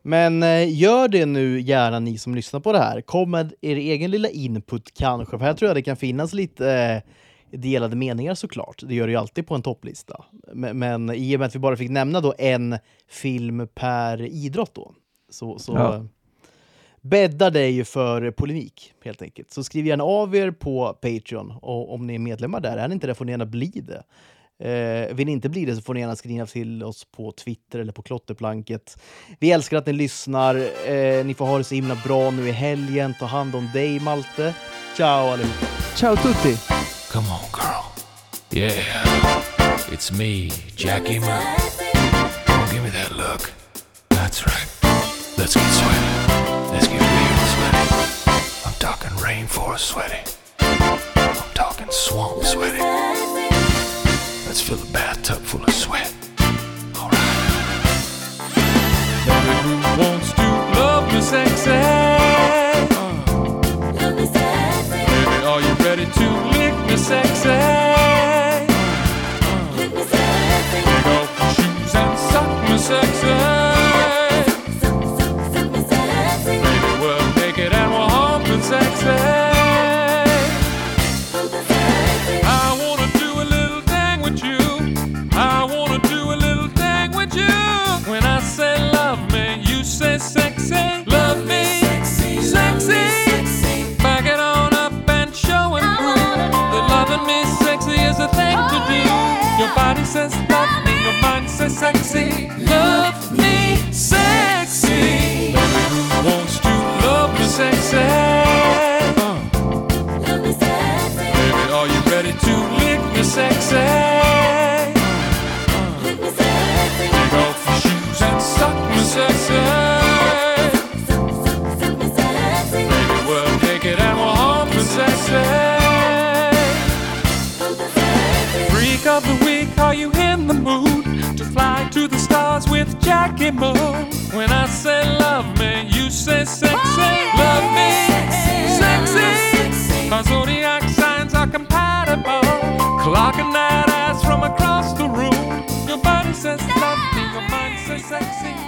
Men eh, gör det nu gärna ni som lyssnar på det här. Kom med er egen lilla input kanske, för här tror jag det kan finnas lite eh, delade meningar såklart. Det gör det ju alltid på en topplista. Men, men i och med att vi bara fick nämna då en film per idrott då, så, så ja. bäddar det ju för polemik helt enkelt. Så skriv gärna av er på Patreon och om ni är medlemmar där. Är ni inte det får ni gärna bli det. Eh, vill ni inte bli det så får ni gärna skriva till oss på Twitter eller på klotterplanket. Vi älskar att ni lyssnar. Eh, ni får ha det så himla bra nu i helgen. Ta hand om dig Malte. Ciao allihopa. Ciao tutti. Come on, girl. Yeah, it's me, Jackie Moon. give me that look. That's right. Let's get sweaty. Let's get real sweaty. I'm talking rainforest sweaty. I'm talking swamp sweaty. Let's fill a bathtub full of sweat. Alright. Wants to love me sexy. Are you ready to sexy. Body says love me, your mind says sexy. Love me with Jackie Moon? When I say love me, you say sexy. Oh, yeah. Love me, sexy. sexy. Our zodiac signs are compatible. Clock and night eyes from across the room. Your body says love me, your mind says sexy.